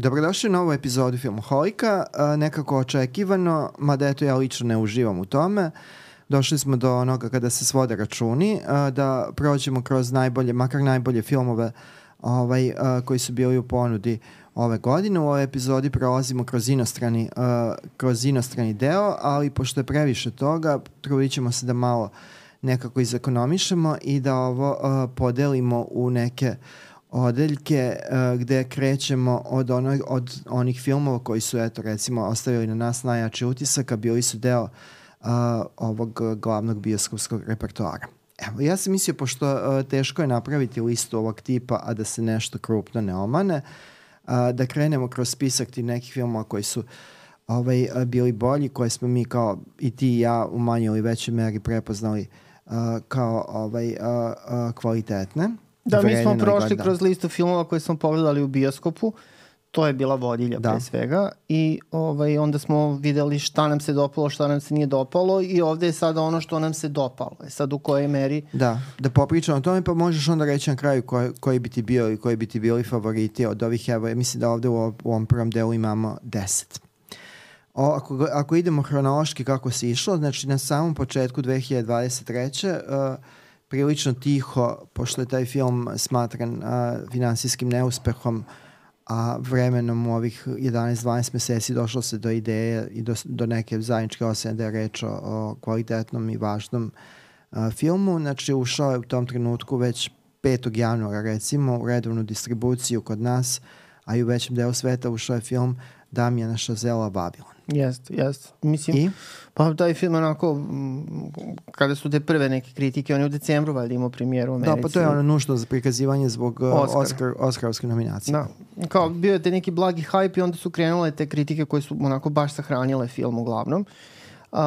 Dobrodošli u novu epizodu Filmoholika, nekako očekivano, mada eto ja lično ne uživam u tome. Došli smo do onoga kada se svode računi, da prođemo kroz najbolje, makar najbolje filmove ovaj, koji su bili u ponudi ove godine. U ovoj epizodi prolazimo kroz inostrani, kroz inostrani deo, ali pošto je previše toga, trudit ćemo se da malo nekako izakonomišemo i da ovo podelimo u neke uh, odeljke uh, gde krećemo od, ono, od onih filmova koji su, eto, recimo, ostavili na nas najjači utisak, a bili su deo uh, ovog glavnog bioskopskog repertoara. Evo, ja sam mislio, pošto uh, teško je napraviti listu ovog tipa, a da se nešto krupno ne omane, uh, da krenemo kroz spisak tih nekih filmova koji su ovaj, bili bolji, koje smo mi kao i ti i ja u manjoj ili većoj meri prepoznali uh, kao ovaj, uh, uh, kvalitetne. Da, mi smo prošli kroz listu filmova koje smo pogledali u bioskopu. To je bila vodilja da. pre svega i ovaj, onda smo videli šta nam se dopalo, šta nam se nije dopalo i ovde je sada ono što nam se dopalo. E sad u kojoj meri... Da, da popričam o tome pa možeš onda reći na kraju koji, koji bi ti bio i koji bi ti bili favoriti od ovih, evo, mislim da ovde u, u ovom prvom delu imamo deset. O, ako, ako idemo hronološki kako se išlo, znači na samom početku 2023. Uh, prilično tiho, pošto je taj film smatran a, finansijskim neuspehom, a vremenom u ovih 11-12 meseci došlo se do ideje i do, do neke zajedničke osene da je reč o, o kvalitetnom i važnom a, filmu. Znači, ušao je u tom trenutku već 5. januara, recimo, u redovnu distribuciju kod nas, a i u većem delu sveta ušao je film Damjana Šazela Babylon. Jeste, jeste. Mislim, I? pa taj film onako, kada su te prve neke kritike, on je u decembru valjda imao premijeru u Americi. Da, pa to je ono nužno za prikazivanje zbog uh, Oscar. Oscar, Oscarovske nominacije. Da. Kao bio je te neki blagi hype i onda su krenule te kritike koje su onako baš sahranile film uglavnom. Uh,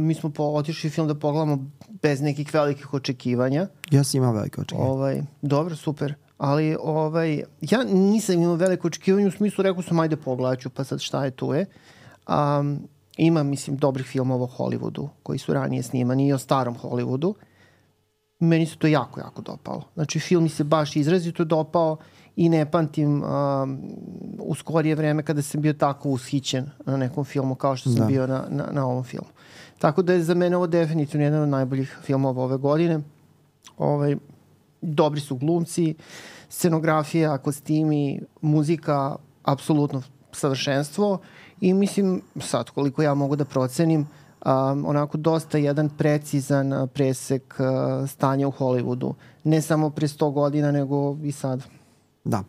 mi smo po, otišli film da pogledamo bez nekih velikih očekivanja. Ja sam imao velike očekivanja. Ovaj, dobro, super ali ovaj, ja nisam imao veliko očekivanje u smislu rekao sam ajde pogledat pa sad šta je tu je. Um, ima, mislim, dobrih filmova o Hollywoodu koji su ranije snimani i o starom Hollywoodu. Meni se to jako, jako dopalo. Znači, film mi se baš izrazito dopao i ne pamtim um, u skorije vreme kada sam bio tako ushićen na nekom filmu kao što sam da. bio na, na, na ovom filmu. Tako da je za mene ovo definitivno jedan od najboljih filmova ove godine. Ovaj, dobri su glumci, scenografija, kostimi, muzika, apsolutno savršenstvo i mislim sad koliko ja mogu da procenim um, onako dosta jedan precizan presek uh, stanja u Hollywoodu. Ne samo pre 100 godina, nego i sad. Da.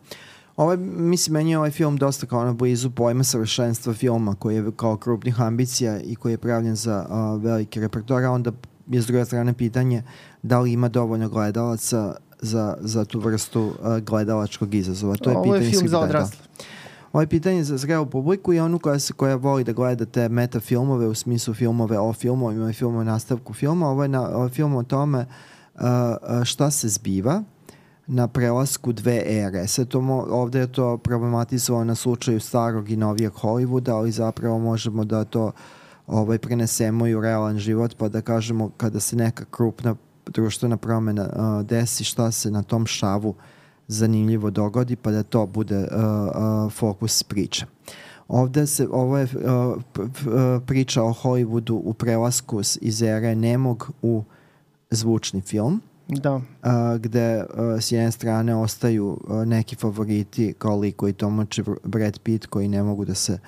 Ovaj, mislim, meni je ovaj film dosta kao na blizu pojma savršenstva filma koji je kao krupnih ambicija i koji je pravljen za uh, velike repertoire, onda je s druge strane pitanje da li ima dovoljno gledalaca za, za tu vrstu uh, gledalačkog izazova. To je Ovo pitanje je film za odrasle. Ovo je pitanje za zrelu publiku i onu koja, se, koja voli da gleda te meta filmove u smislu filmove o filmovima i filmove o nastavku filma. Ovo je, na, ovo je film o tome uh, uh, šta se zbiva na prelasku dve ere. Sve to mo, ovde je to problematizovano na slučaju starog i novijeg Hollywooda, ali zapravo možemo da to ovaj, prenesemo i u realan život, pa da kažemo kada se neka krupna društvena promena uh, desi, šta se na tom šavu uh, zanimljivo dogodi pa da to bude uh, uh, fokus priče. Ovde se, ovo je uh, priča o Hollywoodu u prelasku iz ere nemog u zvučni film. Da. Uh, gde uh, s jedne strane ostaju uh, neki favoriti kao liko i Tomoče Brad Pitt koji ne mogu da se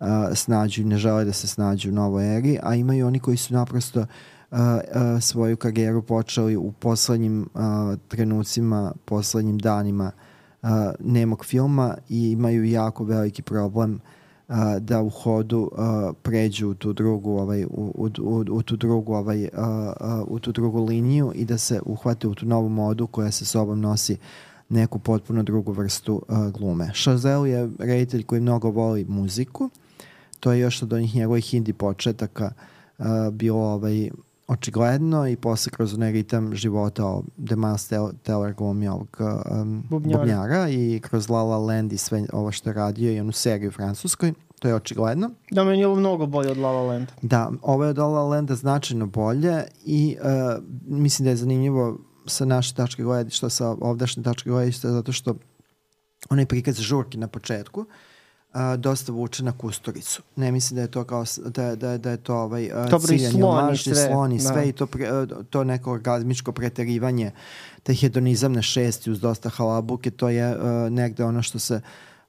uh, snađu i ne žele da se snađu u novoj eri, a imaju oni koji su naprosto uh, a, a, svoju karijeru počeli u poslednjim a, trenucima, poslednjim danima a, nemog filma i imaju jako veliki problem a, da u hodu a, pređu u tu drugu ovaj u, u, u, u tu drugu ovaj a, a, u tu drugu liniju i da se uhvate u tu novu modu koja se sobom nosi neku potpuno drugu vrstu a, glume. Chazelle je reditelj koji mnogo voli muziku. To je još od onih njegovih hindi početaka uh, bilo ovaj, očigledno i posle kroz onaj ritam života o The Miles Teller glumi ovog um, bubnjara. bubnjara i kroz La La Land i sve ovo što je radio i onu seriju u Francuskoj. To je očigledno. Da, meni je ovo mnogo bolje od La La Land. Da, ovo je od La La Landa značajno bolje i uh, mislim da je zanimljivo sa naše tačke gledišta, sa ovdašnje tačke gledišta, zato što onaj prikaz žurki na početku, a, dosta vuče na Kusturicu. Ne mislim da je to kao da, da, da je to ovaj a, Dobro, i ciljanje mašti, sve, slon i da. sve i to, pre, a, to neko orgazmičko preterivanje, taj hedonizam na šesti uz dosta halabuke, to je a, negde ono što se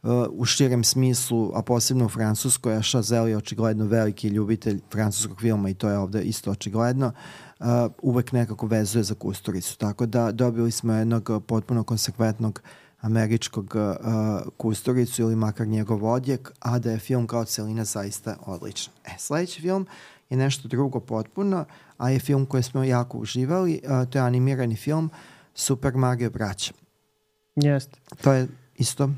a, u širem smislu, a posebno u Francuskoj, a Chazelle je očigledno veliki ljubitelj francuskog filma i to je ovde isto očigledno, uh, uvek nekako vezuje za Kusturicu. Tako da dobili smo jednog uh, potpuno konsekventnog američkog uh, Kusturicu ili makar njegov odjek, a da je film kao celina zaista odličan. E, sledeći film je nešto drugo potpuno, a je film koji smo jako uživali, uh, to je animirani film Super Mario braća. Jeste. To je isto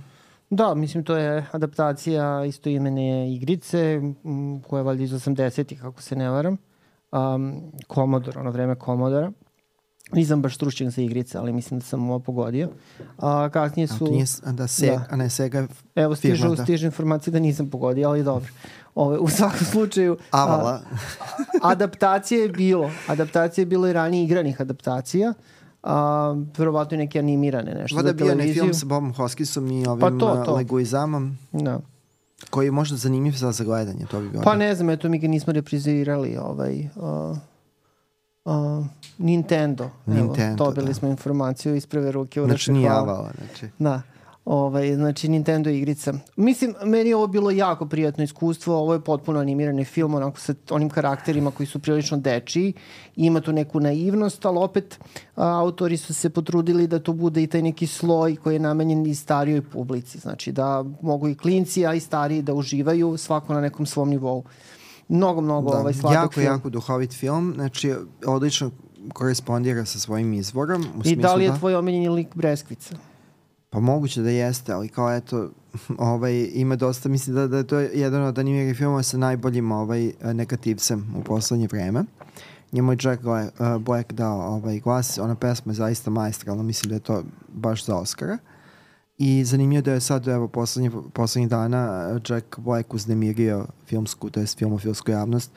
Da, mislim to je adaptacija istoimene igrice koja je valjda iz 80-ih, kako se ne varam. Um, Commodore, ono vreme Commodora. Nisam baš stručnjak za igrice, ali mislim da sam ovo pogodio. A kasnije A su... to nije, a da, Sega, Da. a ne Sega, Evo, stižu, firma, da. stižu informacije da nisam pogodio, ali dobro. Ove, u svakom slučaju... a, Avala. adaptacije je bilo. Adaptacije je bilo i ranije igranih adaptacija. A, verovatno i neke animirane nešto Vada za je bio ne televiziju. film sa Bobom Hoskisom i ovim Pa to, to. Leguizamom, Da. koji je možda zanimljiv za za gledanje, to bi bilo. Pa ne znam, eto mi ga nismo reprizirali ovaj, uh, uh, Nintendo. Nintendo, Evo, dobili da. smo informaciju iz prve ruke. Znači Urače, nije. Avala, znači. Da. Ovaj, znači Nintendo igrica. Mislim, meni je ovo bilo jako prijatno iskustvo. Ovo je potpuno animirani film, onako sa onim karakterima koji su prilično dečiji. Ima tu neku naivnost, ali opet a, autori su se potrudili da to bude i taj neki sloj koji je namenjen i starijoj publici. Znači da mogu i klinci, a i stariji da uživaju svako na nekom svom nivou. Mnogo, mnogo ovaj sladak jako, film. jako duhovit film, znači odlično korespondira sa svojim izvorom. U I da li je da, tvoj omenjeni lik Breskvica? Pa moguće da jeste, ali kao eto, ovaj, ima dosta, mislim da, da je to jedan od animiranih filmova sa najboljim ovaj, negativcem u poslednje vreme. Njemu je Jack uh, Black dao ovaj, glas, ona pesma je zaista maestralna, mislim da je to baš za Oscara. I zanimljivo da je sad, evo, poslednjih poslednjih dana uh, Jack Black uznemirio filmsku, to je filmofilsku javnost,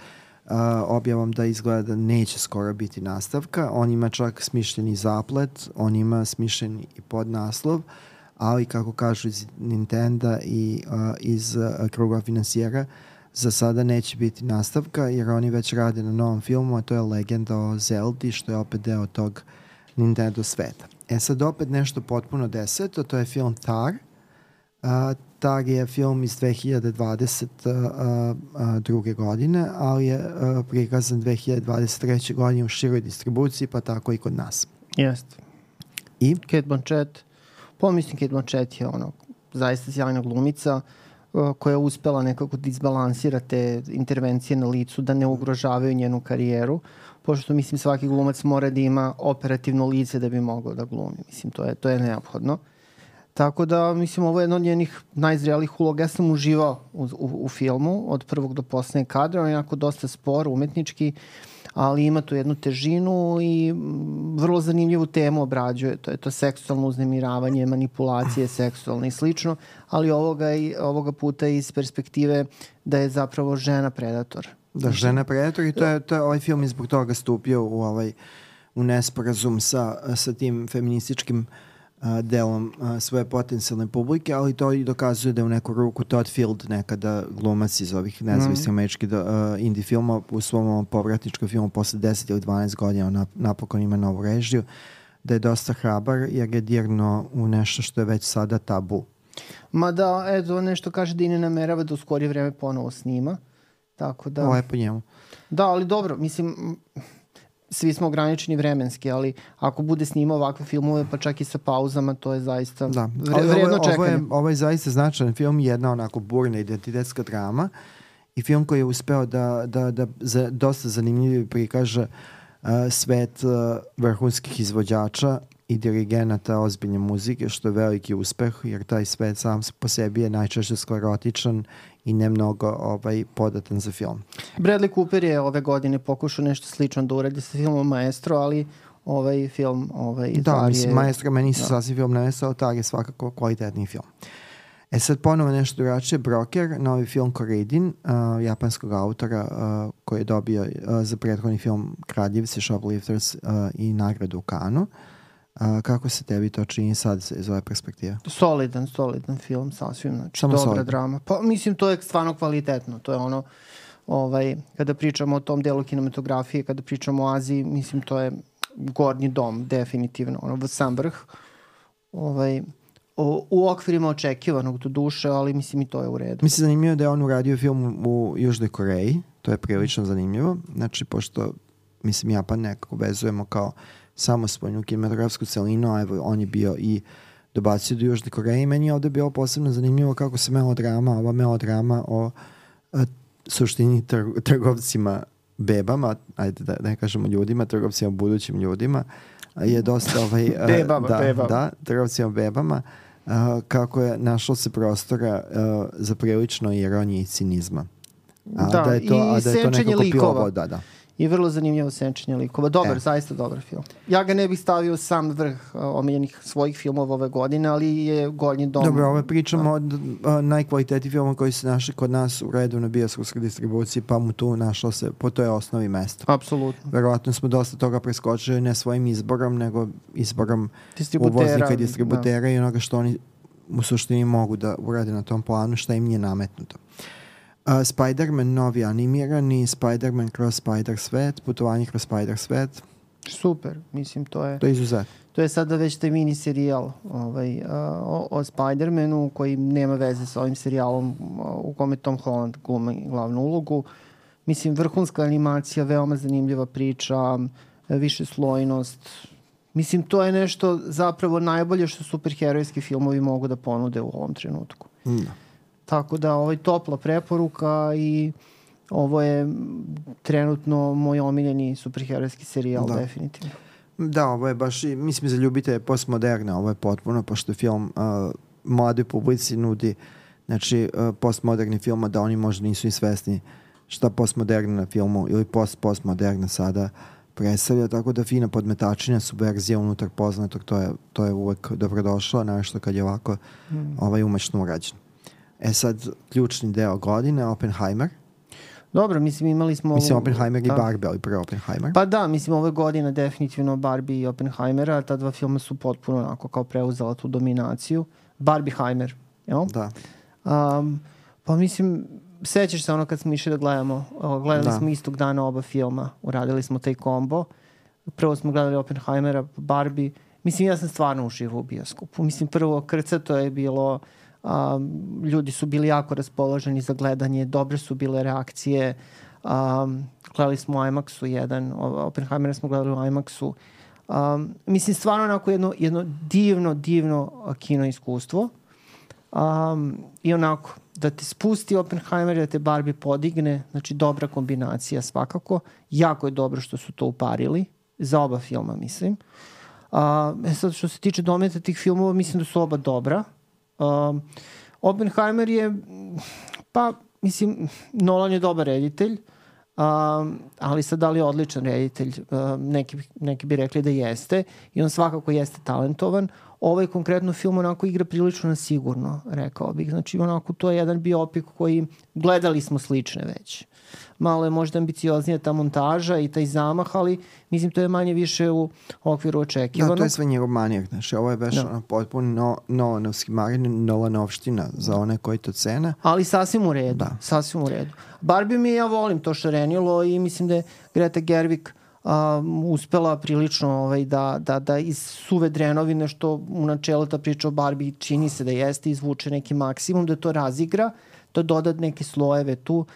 uh, objavom da izgleda da neće skoro biti nastavka. On ima čak smišljeni zaplet, on ima smišljeni i podnaslov, ali kako kažu iz Nintendo i uh, iz uh, kruga finansijera, za sada neće biti nastavka jer oni već rade na novom filmu, a to je Legenda o Zeldi, što je opet deo tog Nintendo sveta. E sad opet nešto potpuno deseto, to je film Tar. Uh, Tar je film iz 2022. godine, ali je uh, prikazan 2023. godine u široj distribuciji, pa tako i kod nas. Jeste. I? Kate Blanchett. Pa mislim Kate Blanchett je ono, zaista sjajna glumica uh, koja je uspela nekako da izbalansira te intervencije na licu da ne ugrožavaju njenu karijeru pošto mislim svaki glumac mora da ima operativno lice da bi mogao da glumi. Mislim, to je, to je neophodno. Tako da, mislim, ovo je jedna od njenih najzrelijih uloga. Ja sam uživao u, u, u filmu od prvog do poslednjeg kadra. On je jako dosta spor, umetnički, ali ima tu jednu težinu i mm, vrlo zanimljivu temu obrađuje. To je to seksualno uznemiravanje, manipulacije seksualne i slično, ali ovoga, i- ovoga puta iz perspektive da je zapravo žena predator. Da, žena predator i to je, to je ovaj film je zbog toga stupio u ovaj u nesporazum sa, sa tim feminističkim a, delom a, svoje potencijalne publike, ali to i dokazuje da je u neku ruku Todd Field nekada glumac iz ovih nezavisnih mm. američkih do, a, indie filma u svom povratničkom filmu posle 10 ili 12 godina on nap, napokon ima novu režiju da je dosta hrabar jer je dirno u nešto što je već sada tabu. Mada, eto, nešto kaže da i ne namerava da u skorije vreme ponovo snima. Tako da... Lepo njemu. Da, ali dobro, mislim, svi smo ograničeni vremenski, ali ako bude snimao ovakve filmove, pa čak i sa pauzama, to je zaista Da, Vre, vredno ovo, je- ovo, je, ovo je zaista značajan film, jedna onako burna identitetska drama i film koji je uspeo da, da, da za, dosta zanimljivo prikaže uh, svet uh, vrhunskih izvođača i dirigenata ozbiljne muzike, što je veliki uspeh, jer taj svet sam po sebi je najčešće sklerotičan i ne mnogo ovaj, podatan za film. Bradley Cooper je ove godine pokušao nešto slično da uradi sa filmom Maestro, ali ovaj film ovaj, Da, mislim, je... Maestro meni da. sasvim film nevesa, ali Tar je svakako kvalitetni film. E sad ponovo nešto drugačije, Broker, novi film Koredin, uh, japanskog autora uh, koji je dobio uh, za prethodni film Kraljevci, Shoplifters uh, i nagradu u Kanu. A, kako se tebi to čini sad iz ove perspektive? Solidan, solidan film, sasvim. Znači, Samo dobra solidan. drama. Pa mislim, to je stvarno kvalitetno. To je ono, ovaj, kada pričamo o tom delu kinematografije, kada pričamo o Aziji, mislim, to je gornji dom, definitivno. Ono, sam vrh. Ovaj, o, u okvirima očekivanog do duše, ali mislim i to je u redu. Mislim zanimljivo da je on uradio film u Južnoj Koreji, to je prilično zanimljivo, znači pošto mislim Japan nekako vezujemo kao samospoljnu kinematografsku celinu, a evo on je bio i dobacio do Južne Koreje i meni je ovde bilo posebno zanimljivo kako se melodrama, ova melodrama o a, suštini tr trgovcima bebama, ajde da ne kažemo ljudima, trgovcima budućim ljudima, je dosta ovaj... a, Bebama, da, bebama. Da, trgovcima bebama, a, kako je našlo se prostora a, za prilično ironije i cinizma. A Da, da je to, i a da je to nekako likova. pilovo, da, da. I vrlo zanimljivo senčenje likova. Dobar, E. zaista dobar film. Ja ga ne bih stavio sam vrh uh, omiljenih svojih filmova ove godine, ali je Gornji dom. Dobro, ovo pričamo o a, najkvalitetniji film koji se našli kod nas u redu na bioskopskoj distribuciji, pa mu tu našlo se po toj osnovi mesto. Apsolutno. Verovatno smo dosta toga preskočili ne svojim izborom, nego izborom uvoznika i distributera i onoga što oni u suštini mogu da urade na tom planu, šta im nije nametnuto. Uh, Spider-Man novi animirani, Spider-Man kroz Spider svet, putovanje kroz Spider svet, super, mislim, to je... to je izuzetno. To je sada već taj mini serijal ovaj, uh, o, o Spider-Manu koji nema veze sa ovim serijalom uh, u kome Tom Holland glumi glavnu ulogu. Mislim, vrhunska animacija, veoma zanimljiva priča, više slojnost. Mislim, to je nešto zapravo najbolje što superherojski filmovi mogu da ponude u ovom trenutku. Da. Tako da ovaj topla preporuka i ovo je trenutno moj omiljeni superherojski serijal, Da. definitivno. Da, ovo je baš, mislim, za ljubitelje postmoderne, ovo je potpuno, pošto film uh, mladoj publici nudi, znači, uh, postmoderni film, da oni možda nisu i svesni šta postmoderna na filmu ili post-postmoderna sada predstavlja, tako da fina podmetačina, subverzija unutar poznatog, to je, to je uvek dobrodošlo, nešto kad je ovako Mm. ovaj umašno urađen. E sad, ključni deo godine, Oppenheimer. Dobro, mislim imali smo... Mislim, Oppenheimer i da. Barbie, ali prvo Oppenheimer. Pa da, mislim ove godine definitivno Barbie i Oppenheimera, ta dva filma su potpuno onako kao preuzela tu dominaciju. Barbieheimer, jel? Da. Um, pa mislim, sećaš se ono kad smo išli da gledamo, gledali Da. smo istog dana oba filma, uradili smo taj kombo. Prvo smo gledali Oppenheimera, Barbie. Mislim, ja sam stvarno uživao u bioskopu. Mislim, prvo krcato je bilo, um, ljudi su bili jako raspoloženi za gledanje, dobre su bile reakcije. Um, gledali smo u IMAX-u jedan, Oppenheimera smo gledali u IMAX-u. Um, mislim, stvarno onako jedno, jedno divno, divno kino iskustvo. Um, I onako, da te spusti Oppenheimer, da te Barbie podigne, znači dobra kombinacija svakako. Jako je dobro što su to uparili, za oba filma mislim. Uh, sad, što se tiče dometa tih filmova, mislim da su oba dobra. Um, Oppenheimer je, pa, mislim, Nolan je dobar reditelj, Um, ali sad da li je odličan reditelj, um, neki, neki bi rekli da jeste i on svakako jeste talentovan. Ovaj konkretno film onako igra prilično na sigurno, rekao bih. Znači onako to je jedan biopik koji gledali smo slične već. Malo je možda ambicioznija ta montaža i taj zamah, ali mislim to je manje više u okviru Da, očekivanog. to je sve njegov manijak, znači ovo je baš Da. ono potpuno no, Nolanovski marin, Nolanovština za one koji to cene. Ali sasvim u redu. Da. Sasvim u redu. Barbie mi ja volim to šarenilo i mislim da je Greta Gerwig um, uspela prilično ovaj, da, da, da iz suve drenovine što u načelu ta priča o Barbie čini se da jeste, izvuče neki maksimum, da to razigra, da doda neke slojeve tu.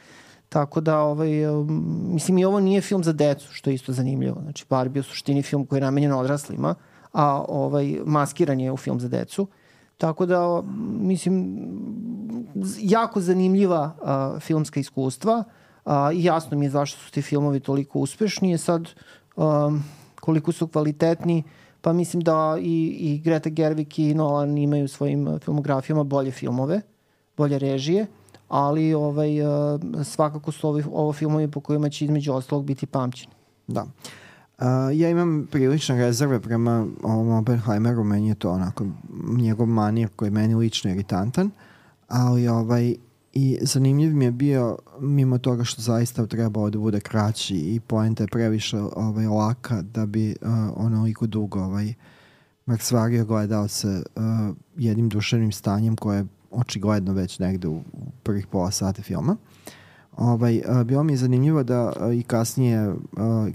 Tako da, ovaj, um, mislim, i ovo nije film za decu, što je isto zanimljivo. Znači, Barbie je u suštini film koji je namenjen odraslima, a ovaj, maskiran je u film za decu. Tako da, mislim, jako zanimljiva a, filmska iskustva a, i jasno mi je zašto su ti filmovi toliko uspešni. Je sad, um, koliko su kvalitetni, pa mislim da i, i Greta Gerwig i Nolan imaju svojim a, filmografijama bolje filmove, bolje režije, ali ovaj, a, svakako su ovi, ovo filmovi po kojima će između ostalog biti pamćeni. Da. Uh, ja imam prilične rezerve prema ovom Oppenheimeru, meni je to onako njegov manir koji je meni lično iritantan, ali ovaj i zanimljiv mi je bio mimo toga što zaista trebao da bude kraći i poenta je previše ovaj, laka da bi uh, onoliko dugo ovaj, mrcvario gledalce uh, jednim duševnim stanjem koje je očigledno već negde u, u prvih pola sata filma. Ovaj, uh, bilo mi je zanimljivo da uh, i kasnije uh,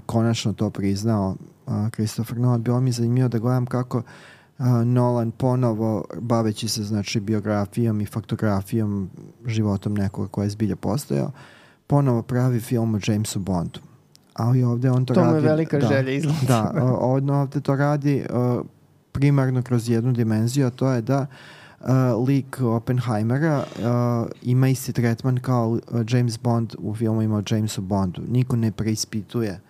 konačno to priznao uh, Christopher Nolan, bilo mi je zanimljivo da gledam kako uh, Nolan ponovo, baveći se znači biografijom i faktografijom, životom nekoga koja je zbilja postojao, ponovo pravi film o Jamesu Bondu. Ali ovde on to, to radi... To mu je velika da, želja izgleda. Da, ovde, ovde to radi uh, primarno kroz jednu dimenziju, a to je da uh, lik Oppenheimera uh, ima isti tretman kao uh, James Bond u filmovima o Jamesu Bondu. Niko ne preispituje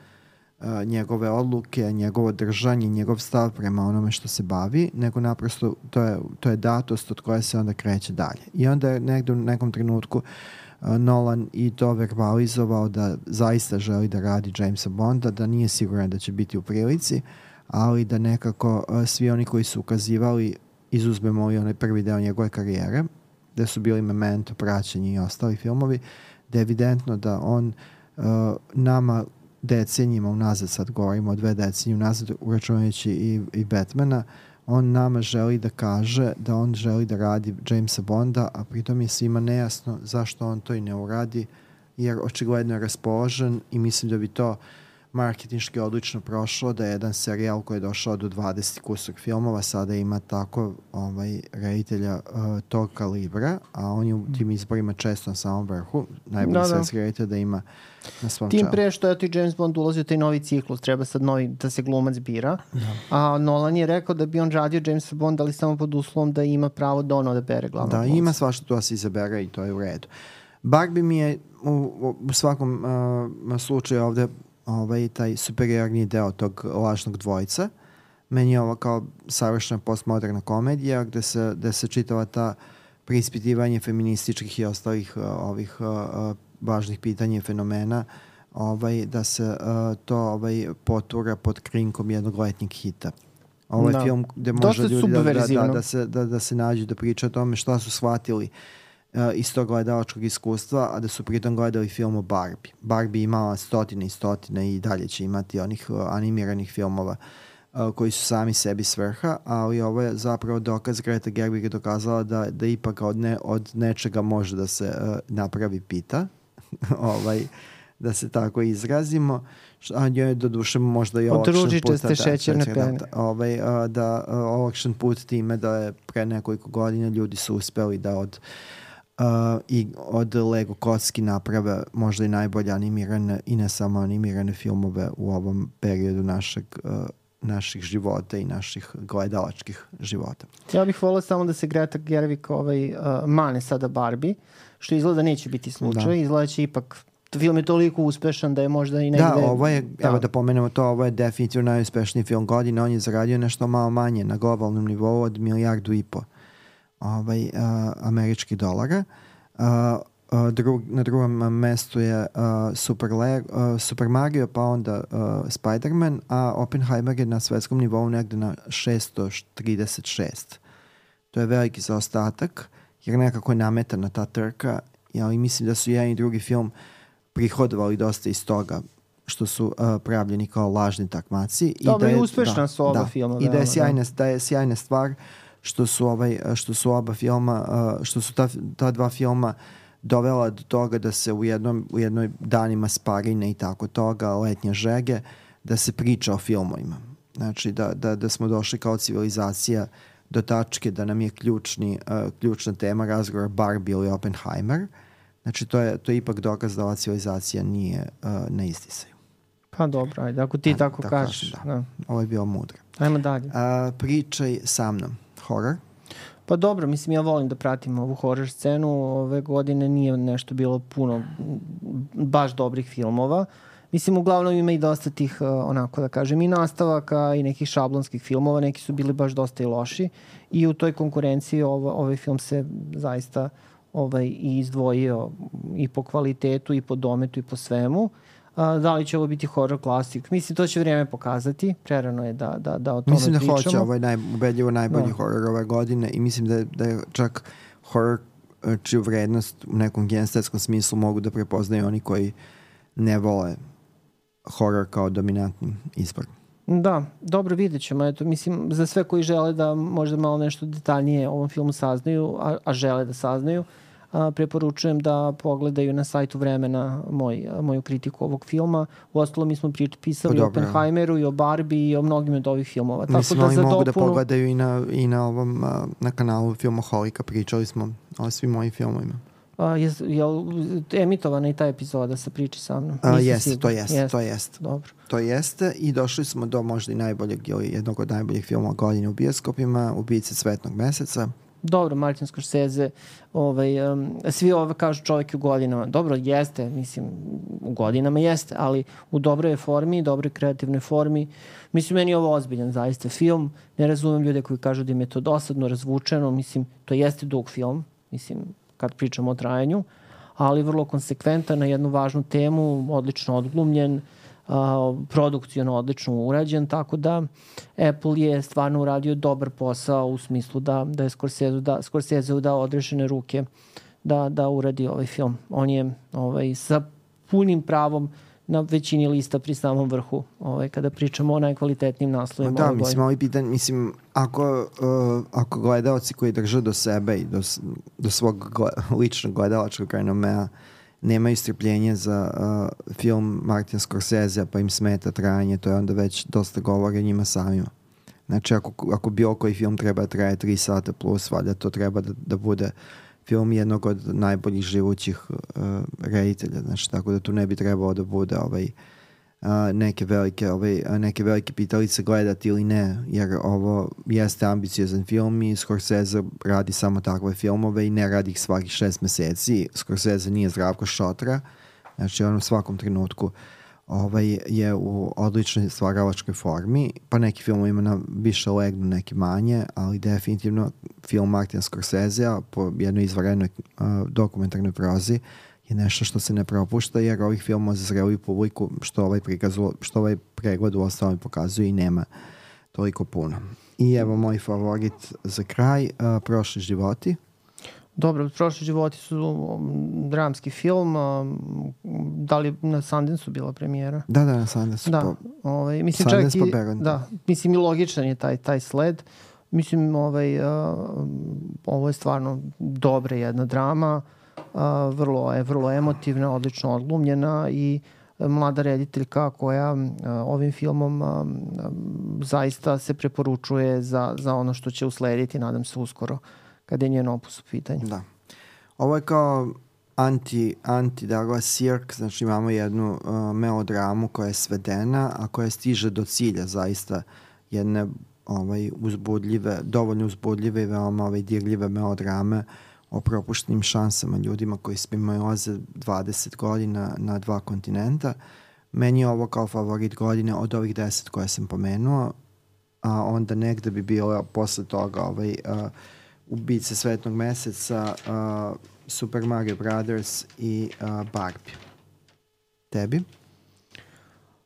uh, njegove odluke, njegovo držanje, njegov stav prema onome što se bavi, nego naprosto to je, to je datost od koje se onda kreće dalje. I onda je negde u nekom trenutku uh, Nolan i to verbalizovao da zaista želi da radi Jamesa Bonda, da nije siguran da će biti u prilici, uh, ali da nekako uh, svi oni koji su ukazivali, izuzmemo i onaj prvi deo njegove karijere, gde su bili Memento, Praćenje i ostali filmovi, da je evidentno da on uh, nama decenijima unazad, sad govorimo o dve decenije unazad, uračunajući i, i Batmana, on nama želi da kaže da on želi da radi Jamesa Bonda, a pritom je svima nejasno zašto on to i ne uradi, jer očigledno je raspoložen i mislim da bi to uh, marketinški odlično prošlo, da je jedan serijal koji je došao do 20 kusog filmova, sada ima tako ovaj, reditelja uh, tog kalibra, a on je u tim izborima često na samom vrhu, najbolji da, svetski da. reditelj da ima na svom Tim pre što je ti James Bond ulazi u taj novi ciklus, treba sad novi, da se glumac bira, da. a Nolan je rekao da bi on radio James Bond, ali samo pod uslovom da ima pravo da ono da bere glavnog Da, glumca. ima svašta to da se izabere i to je u redu. Barbie mi je u, u svakom uh, slučaju ovde ovaj, taj superiorni deo tog lažnog dvojca. Meni je ovo kao savršena postmoderna komedija gde se, gde se čitava ta preispitivanje feminističkih i ostalih uh, ovih uh, uh, važnih pitanja i fenomena ovaj, da se uh, to ovaj, potura pod krinkom jednog letnjeg hita. Ovaj da. film gde može ljudi da, da, da, da, se, da, da se nađu da priča o tome šta su shvatili uh, iz tog gledalačkog iskustva, a da su pritom gledali film o Barbie. Barbie imala stotine i stotine i dalje će imati onih uh, animiranih filmova uh, koji su sami sebi svrha, ali ovo je zapravo dokaz Greta Gerwig je dokazala da, da ipak od, ne, od nečega može da se uh, napravi pita, ovaj, da se tako izrazimo, a njoj je do duše možda i olakšan put. ste da, šećerne da, pene. Da, ovaj, da olakšan put time da je pre nekoliko godina ljudi su uspeli da od uh, i od Lego kocki naprave možda i najbolje animirane i ne samo animirane filmove u ovom periodu našeg uh, naših života i naših gledalačkih života. Ja bih volao samo da se Greta Gerwig ovaj, uh, mane sada Barbie, što izgleda neće biti slučaj, da. izgleda će ipak film je toliko uspešan da je možda i negde... Da, ovo je, da. evo da pomenemo to, ovo je definitivno najuspešniji film godine, on je zaradio nešto malo manje na globalnom nivou od milijardu i po ovaj, uh, američkih dolara. Uh, uh, drug, na drugom mestu je uh, Super, Le, uh, Super Mario, pa onda Spider-Man, a Oppenheimer je na svetskom nivou negde na 636. To je veliki zaostatak, jer nekako je nametana ta trka, ali mislim da su jedan i drugi film prihodovali dosta iz toga što su uh, pravljeni kao lažni takmaci. Dobro, i da je, uspešna da, su ova da, filma. I da je sjajna, da je sjajna stvar uh, što su ovaj što su oba filma što su ta, ta dva filma dovela do toga da se u jednom u jednoj danima sparine i tako toga letnje žege da se priča o filmovima. Znači da, da, da smo došli kao civilizacija do tačke da nam je ključni, uh, ključna tema razgovora Barbie ili Oppenheimer. Znači to je, to je ipak dokaz da ova civilizacija nije uh, na istisaju. Pa dobro, ajde, ako ti da, tako da kažeš. Da. da. Ovo je bilo mudro. Ajmo dalje. Uh, pričaj sa mnom horror? Pa dobro, mislim, ja volim da pratim ovu horror scenu. Ove godine nije nešto bilo puno baš dobrih filmova. Mislim, uglavnom ima i dosta tih, uh, onako da kažem, i nastavaka i nekih šablonskih filmova. Neki su bili baš dosta i loši. I u toj konkurenciji ovo, ovaj film se zaista ovaj, i izdvojio i po kvalitetu, i po dometu, i po svemu. Uh, A, da li će ovo biti horror klasik? Mislim, to će vrijeme pokazati. Prerano je da, da, da o tome mislim da pričamo. Mislim da hoće, ovo je naj, ubedljivo najbolji da. horror ove godine i mislim da, da je čak horror čiju vrednost u nekom genestetskom smislu mogu da prepoznaju oni koji ne vole horror kao dominantni izbor. Da, dobro vidjet ćemo. Eto, mislim, za sve koji žele da možda malo nešto detaljnije o ovom filmu saznaju, a, a žele da saznaju, a, preporučujem da pogledaju na sajtu vremena moj, moju kritiku ovog filma. U ostalo mi smo prič, pisali Pa o. Oppenheimeru i o Barbie i o mnogim od ovih filmova. Mislim, Tako da oni za mogu dopunu... da pogledaju i na, i na ovom, na kanalu Filmoholika, pričali smo o svim mojim filmovima. A, je, je emitovana i ta epizoda sa priči sa mnom? A, jeste, to siguran. jeste, to jeste. Dobro. To jeste i došli smo do možda i najboljeg ili jednog od najboljih filmova godine u bioskopima, Ubice Svetnog meseca. Dobro, Martin Scorsese, ovaj, um, svi ovo kažu čovjek je u godinama. Dobro, jeste, mislim, u godinama jeste, ali u dobroj formi, dobroj kreativnoj formi. Mislim, meni je ovo ozbiljan zaista film. Ne razumem ljude koji kažu da im je to dosadno, razvučeno. Mislim, to jeste dug film, mislim, kad pričamo o trajanju, ali vrlo konsekventan na jednu važnu temu, odlično odglumljen, a, produkcijno odlično urađen, tako da Apple je stvarno uradio dobar posao u smislu da, da je Scorsese, da, Scorsese dao odrešene ruke da, da uradi ovaj film. On je ovaj, sa punim pravom na većini lista pri samom vrhu ovaj, kada pričamo o najkvalitetnijim Ma naslovima da, ove mislim, ovaj pitan, mislim, ako, uh, ako gledalci koji drže do sebe i do, do svog gle, ličnog gledalačkog renomea nemaju strpljenje za uh, film Martin Scorsese, pa im smeta trajanje, to je onda već dosta govore njima samima. Znači, ako, ako bilo koji film treba da traje 3 sata plus, valjda to treba da, da bude film jednog od najboljih živućih uh, reditelja, znači, tako da tu ne bi trebalo da bude ovaj, a, neke velike ovaj, neke velike pitalice gledati ili ne, jer ovo jeste ambiciozan film i Scorsese radi samo takve filmove i ne radi ih svakih šest meseci. Scorsese nije Zdravko Šotra, znači on u svakom trenutku ovaj, je u odličnoj stvaralačkoj formi, pa neki film ima na više legnu, neki manje, ali definitivno film Martina Scorsese po jednoj izvarenoj uh, dokumentarnoj prozi je nešto što se ne propušta jer ovih filmova za zreliju publiku što ovaj, prikazu, što ovaj pregled u ostalom pokazuje i nema toliko puno. I evo moj favorit za kraj, uh, Prošli životi. Dobro, prošli životi su um, dramski film. Um, da li na Sundance-u bila premijera? Da, da, na Sundance. Da, po- ovaj, mislim Sundance čak i, Berlin. da, mislim i logičan je taj, taj sled. Mislim, ovaj, uh, ovo je stvarno dobra jedna drama, uh, vrlo je vrlo emotivna, odlično odglumljena i uh, mlada rediteljka koja uh, ovim filmom zaista se preporučuje za, za ono što će uslediti, nadam se uskoro, kada je njen opus u pitanju. Da. Ovo je kao anti, anti Douglas Sirk, znači imamo jednu uh, melodramu koja je svedena, a koja stiže do cilja zaista jedne ovaj, uzbudljive, dovoljno uzbudljive i veoma ovaj, dirljive melodrame o propuštenim šansama ljudima koji spimaju 20 godina na dva kontinenta. Meni je ovo kao favorit godine od ovih 10 koje sam pomenuo, a onda negde bi bilo posle toga ovaj, uh, Ubice Svetnog meseca, uh, Super Mario Brothers i uh, Barbie. Tebi?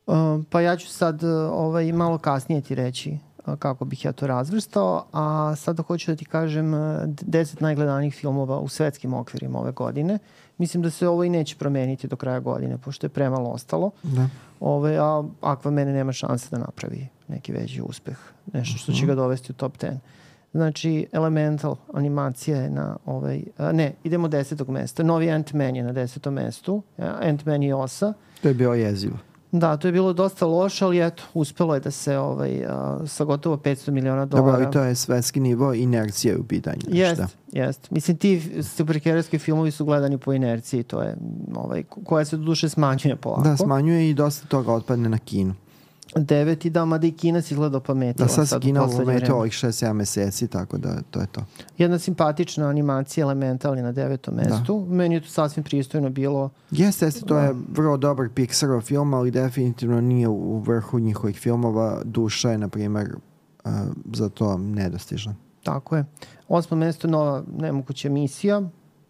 Uh, pa ja ću sad uh, ovaj, malo kasnije ti reći kako bih ja to razvrstao, a sada hoću da ti kažem uh, deset najgledanijih filmova u svetskim okvirima ove godine. Mislim da se ovo i neće promeniti do kraja godine, pošto je premalo ostalo. Da. Ove, a Aquaman nema šanse da napravi neki veći uspeh, nešto što će ga dovesti u top 10. Znači, Elemental animacija je na ovaj, a, ne, idemo desetog mesta. Novi Ant-Man je na desetom mestu. Ant-Man i Osa. To je bilo jezivo. Da, to je bilo dosta loše, ali eto, uspelo je da se ovaj, a, sa gotovo 500 miliona Dobro, dolara... ali to je svetski nivo inercije u pitanju. Jest, jest. Mislim, ti superherojski filmovi su gledani po inerciji, to je, ovaj, koja se do duše smanjuje polako. Da, smanjuje i dosta toga otpadne na kinu. Deveti, da, mada i Kina si gledao pametila. Da, sad sad Kina vreme. ovih 6-7 meseci, tako da to je to. Jedna simpatična animacija Elemental je na devetom mestu. Meni je to sasvim pristojno bilo. Jeste, jeste, to je vrlo dobar Pixarov film, ali definitivno nije u vrhu njihovih filmova. Duša je, na primer, uh, za to nedostižna. Tako je. Osmo mesto, nova nemoguća misija.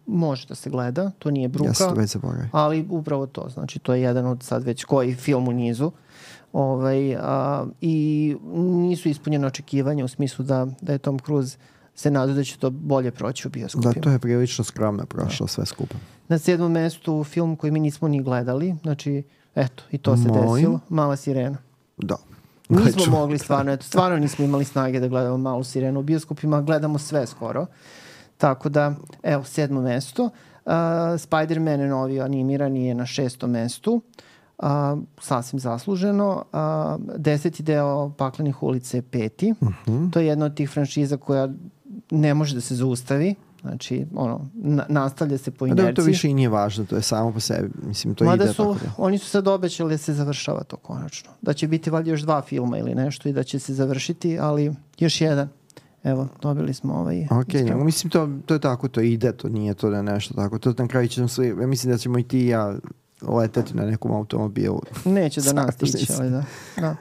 Može da se gleda, to nije bruka. Ja sam već zaboravio. Ali upravo to, znači to je jedan od sad već koji film u nizu. Ovaj, a, I nisu ispunjene očekivanja u smislu da, da je Tom Cruise se nadu da će to bolje proći u bioskopima. Da, to je prilično skromno prošlo sve skupa. Na sedmom mestu film koji mi nismo ni gledali, znači eto, i to se Molim? desilo, Mala sirena. Da. Nismo Gledat mogli stvarno, eto, stvarno nismo imali snage da gledamo malu sirenu u bioskopima, gledamo sve skoro. Tako da, evo, sedmo mesto. Uh, Spider-Man je novi animirani je na šestom mestu. Uh, sasvim zasluženo. Uh, deseti deo Paklenih ulica je peti. Uh Mhm. -huh. To je jedna od tih franšiza koja ne može da se zaustavi. Znači, ono, na, nastavlja se po Pa da inerciji. to više i nije važno, to je samo po sebi. Mislim, to Mada ide su, tako da. oni su sad obećali da se završava to konačno. Da će biti valjda još dva filma ili nešto i da će se završiti, ali još jedan. Evo, dobili smo ovaj... Ok, nego mislim to, to je tako, to ide, to nije to da je nešto tako. To na kraju ćemo svi, ja mislim da ćemo i ti i ja leteti na nekom automobilu. Neće da nas sam. ali da. da.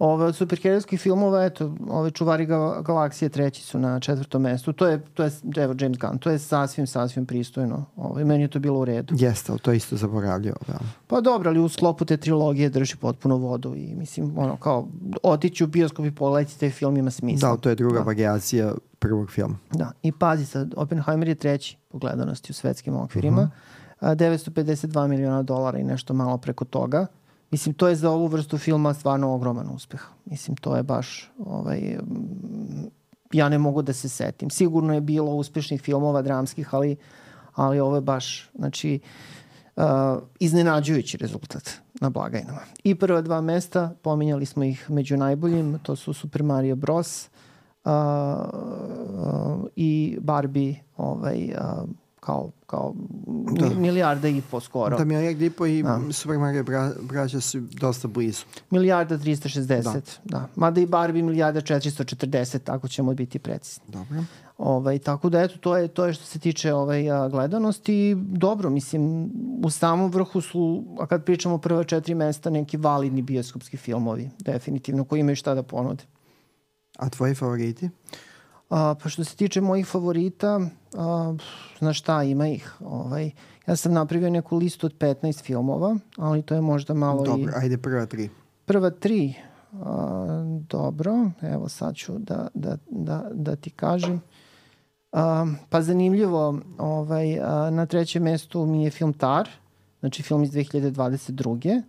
Ove od superherojskih filmova, eto, ove čuvari gal galaksije treći su na četvrtom mestu. To je, to je, evo, James Gunn, to je sasvim, sasvim pristojno. Ove, meni je to bilo u redu. Jeste, ali to je isto zaboravljao. Da. Pa dobro, ali u sklopu te trilogije drži potpuno vodu i mislim, ono, kao, otići u bioskop i pogledati taj film ima smisla. Da, to je druga Da. varijacija prvog filma. Da, i pazi sad, Oppenheimer je treći po gledanosti u svetskim okvirima. Uh -huh. 952 miliona dolara i nešto malo preko toga. Mislim, to je za ovu vrstu filma stvarno ogroman uspeh. Mislim, to je baš, ovaj, mm, ja ne mogu da se setim. Sigurno je bilo uspešnih filmova dramskih, ali, ali ovo je baš, znači, uh, iznenađujući rezultat na blagajnama. I prva dva mesta, pominjali smo ih među najboljim, to su Super Mario Bros. Uh, uh, i Barbie ovaj, uh, kao, kao Da. mi, milijarda i po skoro. Da milijarda i po i Da. Super Mario bra, braća su dosta blizu. Milijarda 360, da. da. Mada i Barbie milijarda 440, tako ćemo biti precizni. Dobro. Ovaj, tako da eto, to je, to je što se tiče ovaj, a, gledanosti. Dobro, mislim, u samom vrhu su, a kad pričamo prva četiri mesta, neki validni bioskopski filmovi, definitivno, koji imaju šta da ponude. A tvoji favoriti? A, pa što se tiče mojih favorita, a, znaš šta, ima ih. Ovaj, ja sam napravio neku listu od 15 filmova, ali to je možda malo Dobro, i... ajde prva tri. Prva tri, a, dobro, evo sad ću da, da, da, da ti kažem. A, pa zanimljivo, ovaj, a, na trećem mestu mi je film Tar, znači film iz 2022.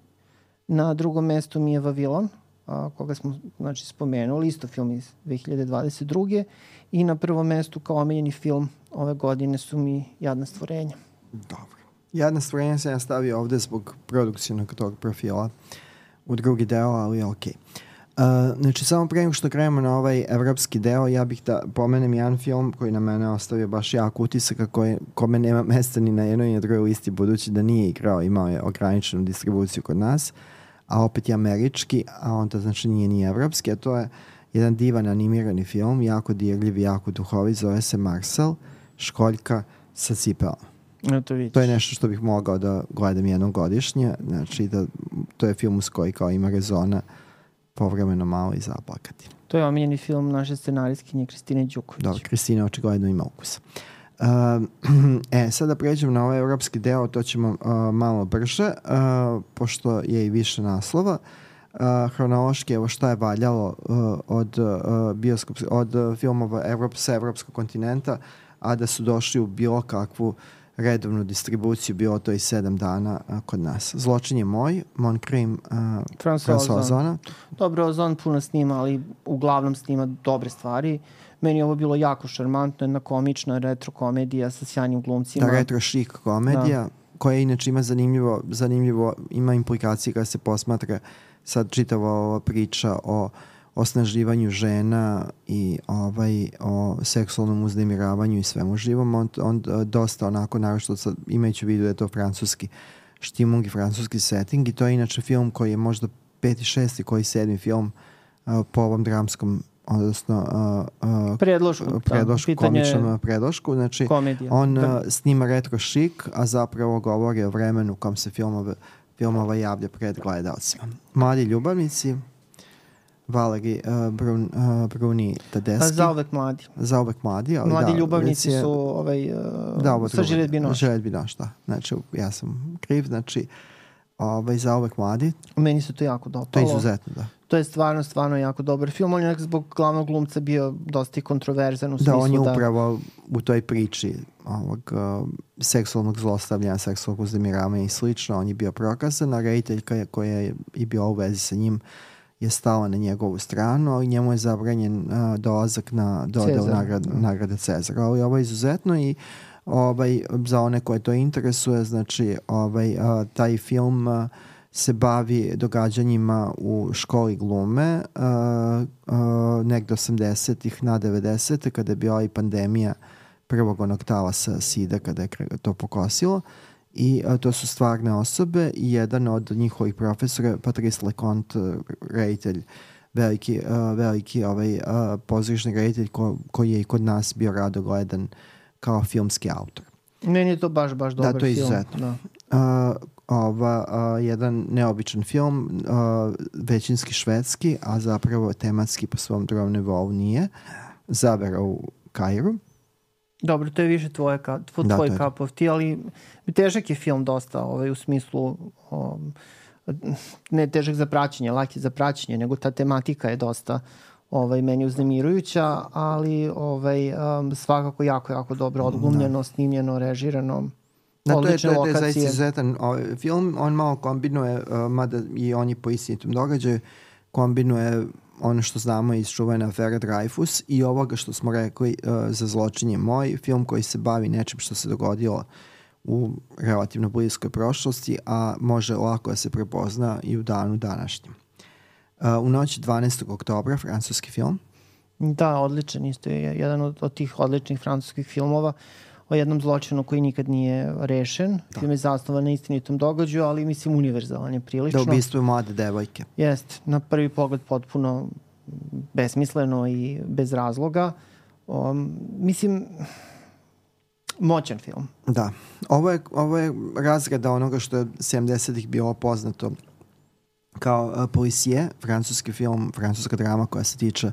Na drugom mestu mi je Vavilon, a, koga smo znači, spomenuli, isto film iz 2022. I na prvom mestu kao omiljeni film ove godine su mi Jadna stvorenja. Dobro. Jedna stvorenja sam ja stavio ovde zbog produkcijnog tog profila u drugi deo, ali okej. Uh, znači, samo pre nego što krenemo na ovaj evropski deo, ja bih da pomenem jedan film koji na mene ostavio baš jak utisak, a koji, kome nema mesta ni na jednoj ni na drugoj listi, budući da nije igrao, imao je ograničenu distribuciju kod nas, a opet je američki, a onda znači nije ni evropski, a to je jedan divan animirani film, jako dirljiv, jako duhovit, zove se Marcel, školjka sa cipelama. Eto vidiš. To je nešto što bih mogao da gledam jednom godišnje, znači da to je film uz koji kao ima rezona povremeno malo i zaplakati. To je omiljeni film naše scenarijskinje Kristine Đuković. Dobro, Kristina očigledno ima ukus. Uh, e, sada pređemo na ovaj evropski deo, to ćemo uh, malo brže, uh, pošto je i više naslova. Uh, hronološki, evo šta je valjalo uh, od, uh, bioskop, od uh, filmova Evrop, sa evropskog kontinenta, a da su došli u bilo kakvu redovnu distribuciju, bilo to i sedam dana uh, kod nas. Zločin je moj, Mon Crime uh, François Ozon. Ozona. Dobro, Ozon puno snima, ali uglavnom snima dobre stvari. Meni je ovo bilo jako šarmantno, jedna komična retro komedija sa sjajnim glumcima. Da, retro chic komedija, da. koja inače ima zanimljivo, zanimljivo, ima implikacije kada se posmatra sad čitava ova priča o osnaživanju žena i ovaj o seksualnom uznemiravanju i svemu živom, on, on dosta onako, naravno sad imajući u vidu da je to francuski štimung i francuski setting i to je inače film koji je možda peti, šesti, koji sedmi film uh, po ovom dramskom odnosno uh, uh, Predlošku, da, komičnom predlošku. Znači, komedija. on uh, snima retro šik, a zapravo govori o vremenu u kom se filmove, filmova javlja pred gledalcima. Mladi ljubavnici, Valeri uh, Brun, uh, Bruni Tadeski. Pa zauvek mladi. Zauvek mladi, ali Mladi da, ljubavnici je- su ovaj, uh, da, ovo sa drugo. Žilet Binoš. Žilet Binoš, da. Znači, ja sam kriv, znači, ovaj, zauvek mladi, Meni se to jako dopalo. to je izuzetno, da. To je stvarno, stvarno jako dobar film. On je zbog glavnog glumca bio dosta i kontroverzan u Da, smislu on je da... upravo u toj priči ovog uh, seksualnog zlostavljanja, seksualnog uznemiravanja i slično, on je bio prokazan, a rediteljka koja je i bila u vezi sa njim je stala na njegovu stranu, ali njemu je zabranjen uh, dolazak na dodel nagrad, da. nagrade Cezara. Ali ovo je izuzetno i ovaj, za one koje to interesuje, znači ovaj, uh, taj film uh, se bavi događanjima u školi glume uh, uh, negde 80-ih na 90. kada je bila i pandemija prvog onog talasa SIDA kada je to pokosilo i uh, to su stvarne osobe i jedan od njihovih profesora Patrice Leconte, reditelj veliki, uh, veliki ovaj, uh, pozorišni reditelj ko, koji je i kod nas bio rado gledan kao filmski autor. Meni je to baš, baš dobar Da, to je film. izuzetno. Da. Uh, ova, uh, jedan neobičan film, uh, većinski švedski, a zapravo tematski po svom drugom nivou nije. Zavera u Kairu. Dobro, to je više tvoje, ka, tvoj, Da, tvoj cup of tea, ali težak je film dosta ovaj, u smislu um, ne težak za praćenje, lak je za praćenje, nego ta tematika je dosta ovaj, meni uznemirujuća, ali ovaj, um, svakako jako, jako dobro odglumljeno, snimljeno, režirano. Da, to je, to je, to je zaista izuzetan ovaj, film. On malo kombinuje, uh, mada i on je po istinitom događaju, kombinuje ono što znamo iz čuvene afere Dreyfus i ovoga što smo rekli uh, za zločinje moj, film koji se bavi nečim što se dogodilo u relativno bliskoj prošlosti, a može lako da se prepozna i u danu današnjem. Uh, u noći 12. oktobra, francuski film, Da, odličan isto je jedan od, od tih odličnih francuskih filmova o jednom zločinu koji nikad nije rešen. Da. Film je zasnovan na istinitom događaju, ali mislim univerzalan je da prilično. ubistvuju mlade devojke. Jeste, na prvi pogled potpuno besmisleno i bez razloga. Um, mislim, moćan film. Da. Ovo je, ovo je razrada onoga što je 70-ih bilo poznato kao uh, Policije, francuski film, francuska drama koja se tiče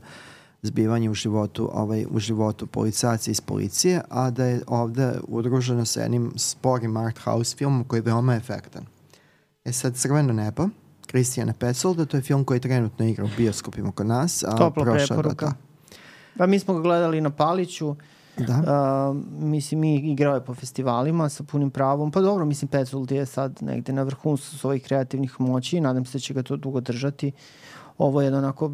zbivanja u životu, ovaj, u životu policajaca iz policije, a da je ovde udruženo sa jednim sporim art house filmom koji je veoma efektan. E sad, Crveno nebo, Kristijana Petsolda, to je film koji trenutno igra u bioskopima kod nas. A Topla do preporuka. ta- Pa mi smo ga gledali na Paliću, Da. Uh, mislim, mi igrao je po festivalima sa punim pravom. Pa dobro, mislim, Petzold je sad negde na vrhuncu svojih kreativnih moći i nadam se da će ga to dugo držati. Ovo je jedna onako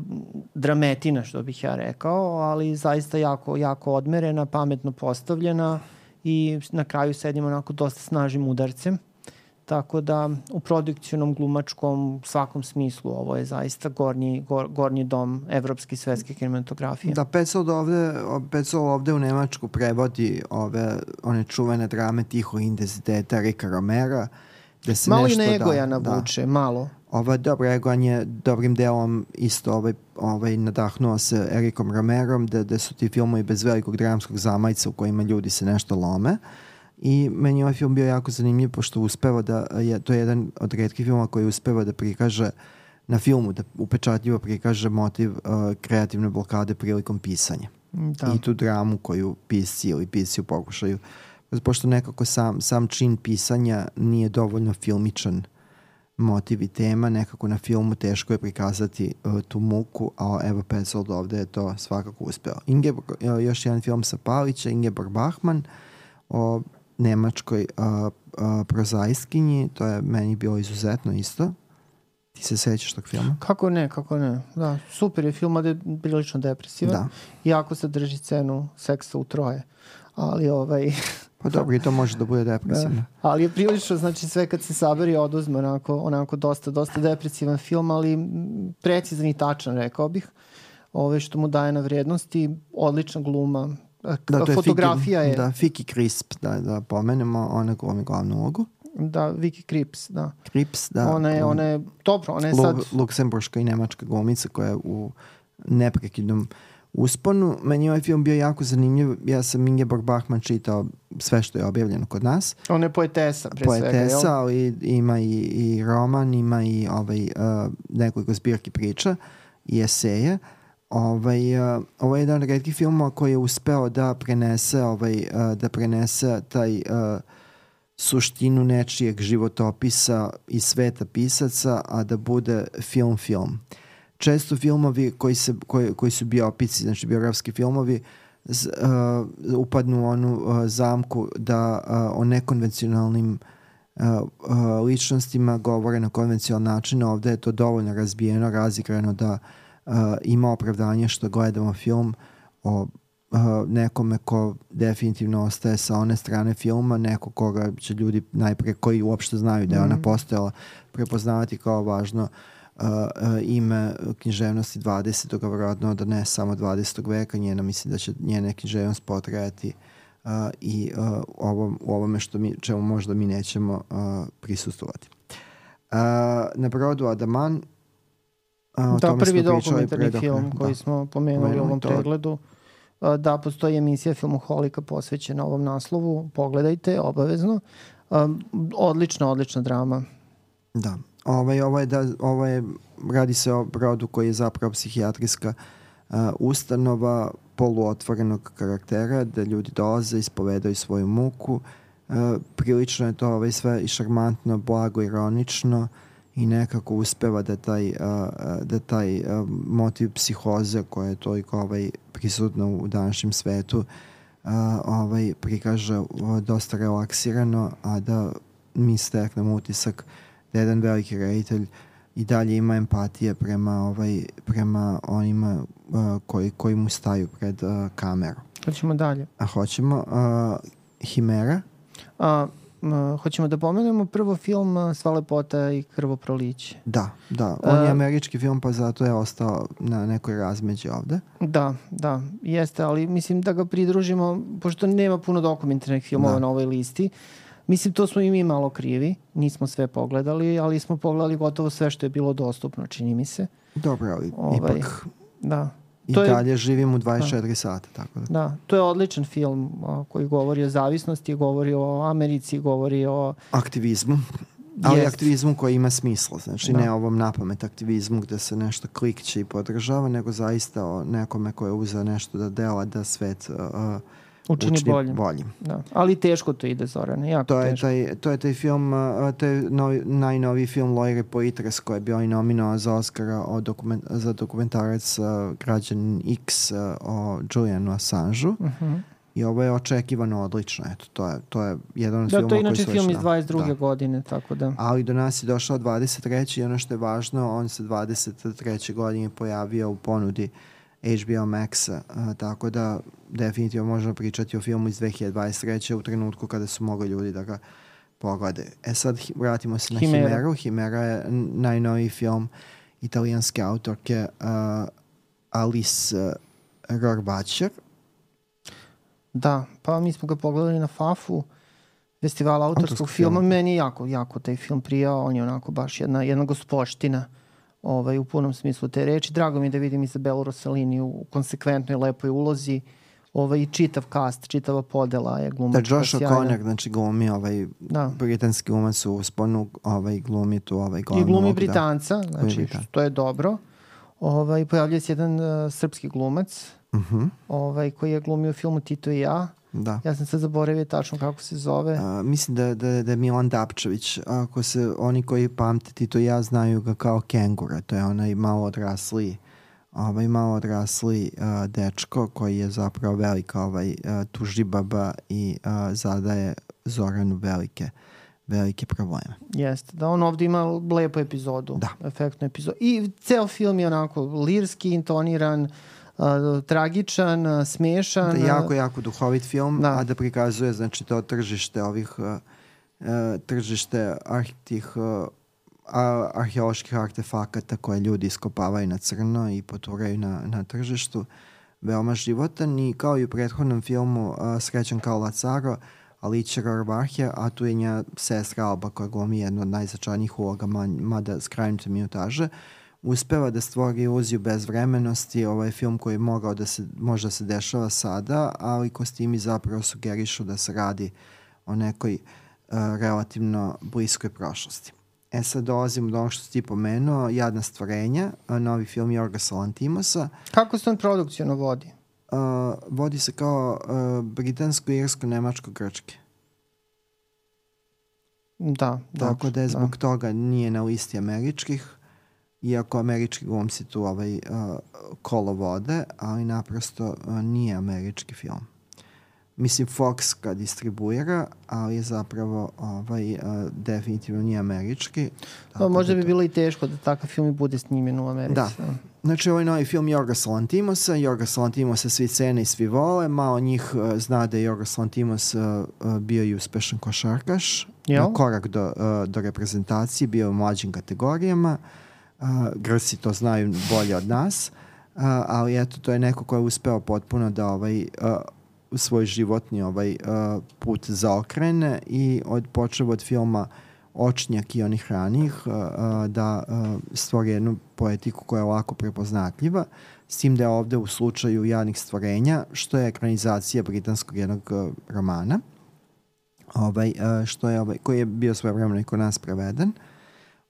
drametina, što bih ja rekao, ali zaista jako, jako odmerena, pametno postavljena i na kraju sedimo onako dosta snažnim udarcem. Tako da u produkcionom, glumačkom, svakom smislu ovo je zaista gornji, gor, gornji dom evropske i svetske kinematografije. Da, Petzold ovde, Petzold ovde u Nemačku prevodi ove, one čuvene drame tiho intenziteta Rika Romera, gde se Malo i nešto na Egoja da, navuče, Da. malo. Ova dobro, Egojan je dobrim delom isto ovaj, ovaj nadahnuo se Erikom Romerom, da, da su ti filmovi bez velikog dramskog zamajca u kojima ljudi se nešto lome. I meni je ovaj film bio jako zanimljiv pošto uspeva da je, to je jedan od redkih filmova koji uspeva da prikaže na filmu, da upečatljivo prikaže motiv uh, kreativne blokade prilikom pisanja Da. i tu dramu koju pisci ili pisci pokušaju pošto nekako sam, sam čin pisanja nije dovoljno filmičan motiv i tema, nekako na filmu teško je prikazati uh, tu muku, a evo Petzold ovde je to svakako uspeo. Ingeborg, uh, još jedan film sa Palića, Ingeborg Bachmann, o nemačkoj uh, uh, prozajskinji, to je meni bilo izuzetno isto. Ti se sećaš tog filma? Kako ne, kako ne. Da, super je film, ali je prilično depresivan. Da. Jako se drži cenu seksa u troje. Ali ovaj... Pa dobro, i to može da bude depresivno. Da. Ali je prilično, znači sve kad se saberi oduzme onako, onako dosta, dosta depresivan film, ali precizan i tačan, rekao bih. Ove što mu daje na vrednosti, odlična gluma. Da, to je Fotografija Fiki, je, Da, Fiki Crisp, da, da pomenemo, ona glumi glavnu ulogu. da, Vicky Krips, da. Krips, da. ona je, ona je, dobro, ona je Lu- sad, Luksemburška i nemačka glumica koja je u neprekidnom usponu. Meni je ovaj film bio jako zanimljiv. Ja sam Ingeborg Bachmann čitao sve što je objavljeno kod nas. ona je poetesa, pre svega, Poetesa, jel? ali ima i, i roman, ima i ovaj, uh, nekoliko zbirki priča i eseje. Ovaj, uh, ovo je jedan od redkih filmova koji je uspeo da prenese ovaj, uh, da prenese taj uh, suštinu nečijeg životopisa i sveta pisaca, a da bude film film. Često filmovi koji, se, koji, koji su biopici, znači biografski filmovi, z, uh, upadnu u onu uh, zamku da uh, o nekonvencionalnim uh, ličnostima govore na konvencionalan način, ovde je to dovoljno razbijeno, razigrano da uh, ima opravdanje što gledamo film o uh, nekome ko definitivno ostaje sa one strane filma, neko koga će ljudi najpre koji uopšte znaju da je ona mhm. postojala prepoznavati kao važno uh, uh, ime književnosti 20. vjerojatno da ne samo 20. veka, njena mislim da će njena književnost potrajati uh, i uh, ovom, u ovome što mi, čemu možda mi nećemo uh, prisustovati. Uh, na brodu Adaman uh, da, prvi dokumentarni film da, koji smo pomenuli u ovom to, pregledu da postoji emisija Filmoholika posvećena ovom naslovu, pogledajte obavezno. Odlična, odlična drama. Da, ovaj, ovo je, da, ovo je, radi se o brodu koji je zapravo psihijatrijska uh, ustanova poluotvorenog karaktera, da ljudi dolaze, ispovedaju svoju muku. Uh, prilično je to ovaj, sve i šarmantno, blago, ironično i nekako uspeva da taj, uh, da taj uh, motiv psihoze koja je toliko ovaj, prisutna u današnjem svetu uh, ovaj, prikaže uh, dosta relaksirano, a da mi steknemo utisak da jedan veliki reditelj i dalje ima empatije prema ovaj prema onima uh, koji koji mu staju pred uh, kameru. Hoćemo dalje. A hoćemo uh, Himera. A uh, hoćemo da pomenemo prvo film uh, Sva lepota i krvoproliće. Da, da. On je američki film pa zato je ostao na nekoj razmeđi ovde. Da, da, jeste, ali mislim da ga pridružimo, pošto nema puno dokumentarnih filmova da. na ovoj listi. Uh, Mislim, to smo i mi malo krivi. Nismo sve pogledali, ali smo pogledali gotovo sve što je bilo dostupno, čini mi se. Dobro, ali ovaj, ipak... Da. I to dalje je, živim u 24 da. sata, tako da. Da, to je odličan film a, koji govori o zavisnosti, govori o Americi, govori o... Aktivizmu. Ali Jest. aktivizmu koji ima smisla, znači da. ne ovom napamet aktivizmu gde se nešto klikće i podržava, nego zaista o nekome ko je uzeo nešto da dela da svet uh, učini, učini boljim. boljim. Da. Ali teško to ide, Zorane, jako to teško. Je taj, to je taj film, to je novi, najnoviji film Loire Poitres koji je bio i nominovao za Oscara o dokument, za dokumentarac uh, Građan X uh, o Julianu Assangeu. Uh mhm. -huh. I ovo je očekivano odlično. Eto, to je, to je jedan od da, filmova koji. Da, to je inače film iz 22. Da. godine, tako da... Ali do nas je došao 23. i ono što je važno, on se 23. godine pojavio u ponudi uh, HBO Maxa, uh, tako da definitivno možemo pričati o filmu iz 2023. u trenutku kada su mogli ljudi da ga pogledaju. E sad vratimo se na Himera. Himeru. Himera je najnoviji film italijanske autorke uh, Alice uh, Rorbacher. Da, pa mi smo ga pogledali na FAF-u festival autorskog filma. Film. Meni je jako, jako taj film prijao. On je onako baš jedna, jedna gospoština ovaj, u punom smislu te reči. Drago mi je da vidim Izabelu Rossellini u konsekventnoj, lepoj ulozi ovaj, i čitav kast, čitava podela je glumačka Da, Josh O'Connor, znači glumi ovaj da. britanski glumac u sponu, ovaj glumi tu ovaj glavnu I glumi da. Britanca, da. znači Britan. to je dobro. Ovaj, pojavljuje se jedan uh, srpski glumac uh mhm. -huh. ovaj, koji je glumio u filmu Tito i ja Da. Ja sam sad zaboravio tačno kako se zove. A, mislim da, da, da je Milan Dapčević. Ako se oni koji pamtiti to ja znaju ga kao kengura. To je onaj malo odrasli ovaj malo odrasli uh, dečko koji je zapravo velika ovaj uh, tužibaba i uh, zadaje Zoranu velike velike probleme. Jeste, da on ovde ima lepu epizodu, da. efektnu epizodu. I ceo film je onako lirski, intoniran, uh, tragičan, smešan. Da, jako, jako duhovit film, da. a da prikazuje znači to tržište ovih uh, tržište tih uh, arheoloških artefakata koje ljudi iskopavaju na crno i poturaju na, na tržištu. Veoma životan i kao i u prethodnom filmu uh, Srećan kao Lacaro, Alića Rorvahja, a tu je nja sestra Alba koja glumi jednu od najzačajnijih uloga, mada skrajnute minutaže. Uh, uspeva da stvori iluziju bezvremenosti, ovaj film koji je mogao da se, možda se dešava sada, ali kostimi zapravo sugerišu da se radi o nekoj uh, relativno bliskoj prošlosti. E sad dolazimo do ono što si ti pomenuo, Jadna stvorenja, novi film Jorga Salantimosa. Kako se on produkcijno vodi? Uh, vodi se kao uh, britansko, irsko, nemačko, grčke. Da, Tako da je zbog da. toga nije na listi američkih iako američki glumci tu ovaj, uh, kolo vode, ali naprosto uh, nije američki film. mislim Fox ga distribuira, ali zapravo ovaj, uh, definitivno nije američki. Pa, možda bi bilo i teško da takav film i bude snimljen u Americi. Da. Znači, ovaj novi film Jorgos Lantimosa. Jorgos Lantimosa svi cene i svi vole. Malo njih uh, zna da je Jorgos Lantimos uh, bio i uspešan košarkaš. Jel? Na korak do, uh, do reprezentacije, bio u mlađim kategorijama. Uh, Grsi to znaju bolje od nas. Uh, ali eto, to je neko ko je uspeo potpuno da ovaj, uh, svoj životni ovaj uh, put zaokrene i od počeo od filma Očnjak i onih ranih uh, uh, da uh, stvori jednu poetiku koja je lako prepoznatljiva s tim da je ovde u slučaju javnih stvorenja što je ekranizacija britanskog jednog uh, romana ovaj, uh, što je, ovaj, koji je bio svoje vremena i kod nas preveden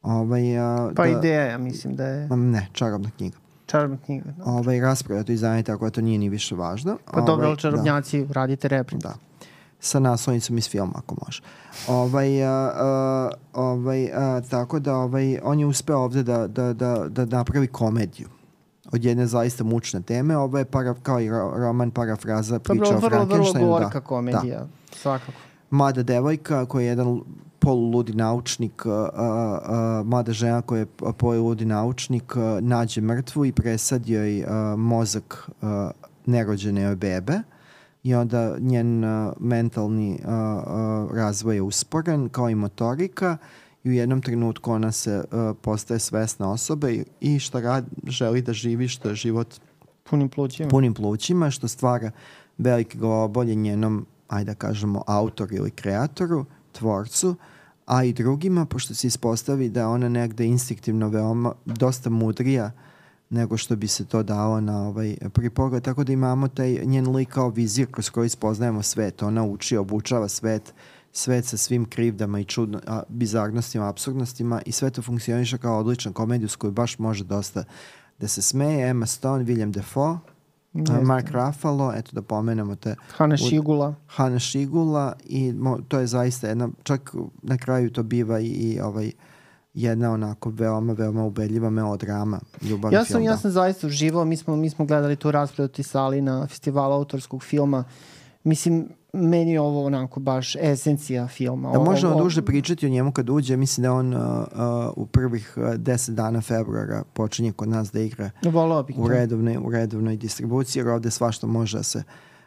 ovaj, uh, Pa da, ideja, ja mislim da je ne, čarobna knjiga čarobna knjiga. Da. ovaj, raspravljati i zaneti ako to nije ni više važno Pa dobro, Ovaj, ali čarobnjaci, radite reprint. Da. Sa naslovnicom iz filma, ako može. Ovaj, a, a, ovaj, a, tako da ovaj, on je uspeo ovde da, da, da, da napravi komediju od jedne zaista mučne teme. Ovo je para, kao i ro, roman parafraza priča Dobro, o vrlo, vrlo Frankensteinu. gorka da, komedija, Da. svakako. Mlada devojka koja je jedan poluludi naučnik, a, a, a, mlada žena koja je poluludi naučnik, a, nađe mrtvu i presadi joj a, mozak a, nerođene joj bebe i onda njen a, mentalni a, a, razvoj je usporen kao i motorika i u jednom trenutku ona se a, postaje svesna osoba i, i šta rad, želi da živi što je život Punim plućima. punim plućima, što stvara velike glavobolje njenom, ajde da kažemo, autoru ili kreatoru, tvorcu, a i drugima, pošto se ispostavi da ona negde instinktivno veoma, dosta mudrija nego što bi se to dalo na ovaj prvi pogled, tako da imamo taj njen lik kao vizir kroz koji spoznajemo svet. Ona uči, obučava svet, svet sa svim krivdama i čudno, a, bizarnostima, absurdnostima i sve to funkcioniše kao odlična komedija s koju baš može dosta da se smeje. Emma Stone, William Defoe, Jeste. Mark Ruffalo, eto da pomenemo te Hana Šigula. Hana Šigula i mo, to je zaista jedna, čak na kraju to biva i, i ovaj jedna onako veoma, veoma ubedljiva melodrama. Ljubavni Ja sam, film, ja sam zaista uživao, mi smo, mi smo gledali tu raspravu ti sali na festivalu autorskog filma. Mislim, meni je ovo onako baš esencija filma. Da možemo ovo- duže pričati o njemu kad uđe, mislim da on uh, uh, u prvih uh, 10 dana februara počinje kod nas da igra Volao bih u redovnoj, u redovnoj distribuciji, jer ovde svašta može da se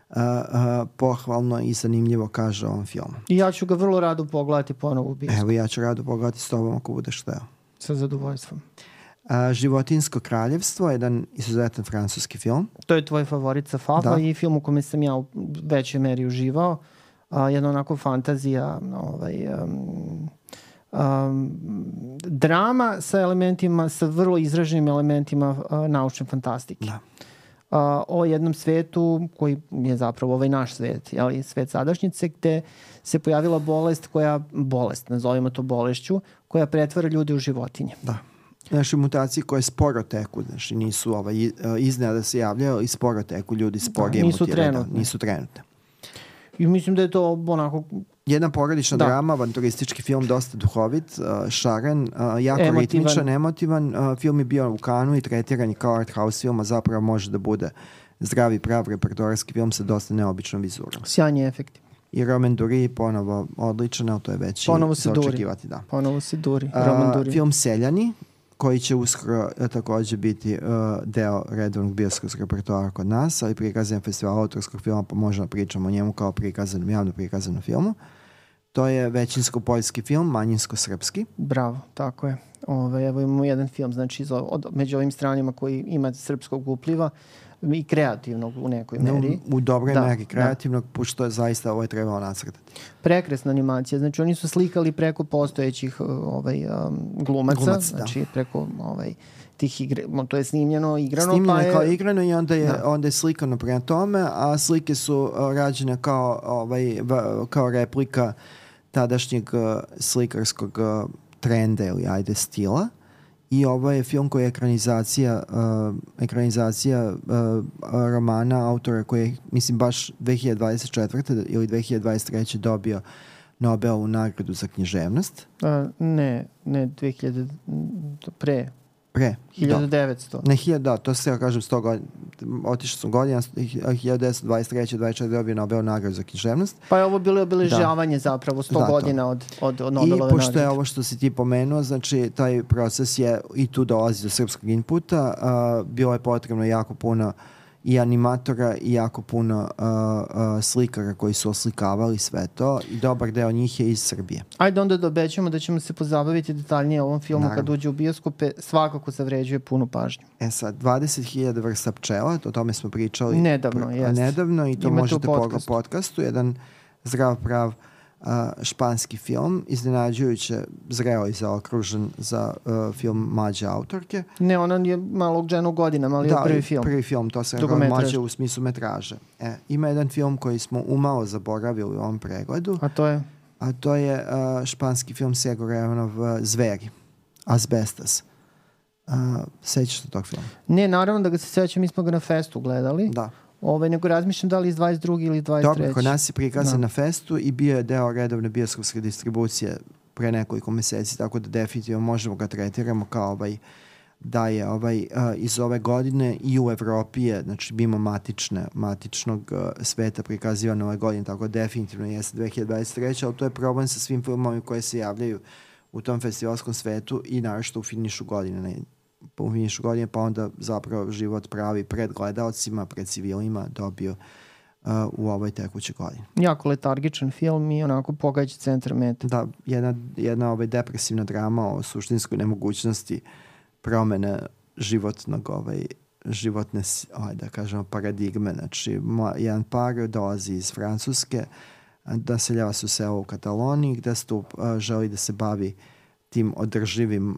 uh, uh, pohvalno i zanimljivo kaže o ovom filmu. I ja ću ga vrlo rado pogledati ponovo u bioskopu. Evo ja ću rado pogledati s tobom ako budeš teo. Sa zadovoljstvom. A, Životinsko kraljevstvo, jedan izuzetan francuski film. To je tvoj favorit sa Fafa Da. i film u kome sam ja u većoj meri uživao. A, jedna onako fantazija, ovaj, um, um, drama sa elementima, sa vrlo izraženim elementima uh, naučne fantastike. Da. a, o jednom svetu koji je zapravo ovaj naš svet, jeli, svet sadašnjice, gde se pojavila bolest koja, bolest, nazovimo to bolešću, koja pretvara ljude u životinje. Da. Znači, mutacije koje sporo teku, znači nisu ovaj, i- iznenada se javljaju i sporo teku, ljudi sporije Da, nisu mutiraju, trenutne. Da, nisu trenutne. I mislim da je to onako Jedna porodična Da. drama, avanturistički film, dosta duhovit, uh, šaren, uh, jako Emotivan. ritmičan, emotivan. Film je bio u kanu i tretiran je kao art house film, a zapravo može da bude zdravi, prav repertoarski film sa dosta neobičnom vizurom. sjajni efekti. I Roman Dury ponovo odličan, ali to je već Ponovo se duri. očekivati, da. Ponovo se duri, Roman Duri. Film Seljani, koji će uskoro e, takođe biti uh, deo redovnog bioskopskog repertoara kod nas, ali prikazan festival autorskog filma, pa možemo da pričamo o njemu kao prikazanom, javno prikazanom filmu. To je većinsko poljski film, manjinsko srpski. Bravo, tako je. Ove, evo imamo jedan film, znači iz, od, među ovim stranima koji ima srpskog upliva i kreativnog u nekoj meri. U, u dobroj Da, meri da. kreativnog, pošto je zaista ovo je trebalo nacrtati. Prekrasna animacija, znači oni su slikali preko postojećih uh, ovaj, um, glumaca, Glumac, da. znači preko ovaj, tih igre, to je snimljeno, igrano, Snimljeno pa je kao igrano i onda je, Da. onda je slikano prema tome, a slike su rađene kao, ovaj, v- kao replika tadašnjeg slikarskog trenda ili ajde stila. I ovo je film koji je ekranizacija, uh, ekranizacija uh, romana autora koji je, mislim, baš 2024. ili 2023. dobio Nobelovu nagradu za književnost. A, ne, ne, 2000, pre, Pre. 1900. Ne, hiljada, da, to se ja kažem 100 godina. Otišao sam godina, 1923. 24. dobio Nobel nagradu za književnost. Pa je ovo bilo obeležavanje da. zapravo 100 Da, godina od, od, od Nobelove I pošto nagrade. je ovo što si ti pomenuo, znači taj proces je i tu dolazi do srpskog inputa, a, bilo je potrebno jako puno i animatora i jako puno a, a, slikara koji su oslikavali sve to i dobar deo njih je iz Srbije. Ajde onda da obećamo da ćemo se pozabaviti detaljnije ovom filmu Naravno. kad uđe u bioskope. Svakako zavređuje punu pažnju. E sad, 20.000 vrsta pčela, o tome smo pričali Nedavno, pr- nedavno i to Imate u možete pogledati podcastu. u podcastu, jedan zdrav prav a, španski film, iznenađujuće zreo i zaokružen za a, film mlađe autorke. Ne, ona je malog dženu godina, ali da, je prvi film. prvi film, to sam rekao mlađe u smislu metraže. E, ima jedan film koji smo umalo zaboravili u ovom pregledu, A to je... a to je a, španski film Sego Revanov Zveri, Asbestas. A, sećaš se tog filma? Ne, naravno da ga se sećam, mi smo ga na festu gledali. Da. Ovaj, nego razmišljam da li iz 22. ili 23. Dobro, kod nas je prikazan Da. na festu i bio je deo redovne bioskopske distribucije pre nekoliko meseci, tako da definitivno možemo ga tretiramo kao ovaj da je ovaj uh, iz ove godine i u Evropi je, znači mimo matične, matičnog uh, sveta prikazivano ove godine, tako da definitivno jeste 2023. Ali to je problem sa svim filmovima koje se javljaju u tom festivalskom svetu i naravno u finišu godine. Ne, u finišu godine, pa onda zapravo život pravi pred gledalcima, pred civilima dobio uh, u ovoj tekućoj godini. Jako letargičan film i onako pogađa centar mete. Da, jedna, jedna ovaj depresivna drama o suštinskoj nemogućnosti promene životnog ovaj, životne, ovaj, da kažemo, paradigme. Znači, mla, jedan par dolazi iz Francuske, da se u selo u Kataloniji, gde stup, uh, želi da se bavi tim održivim uh,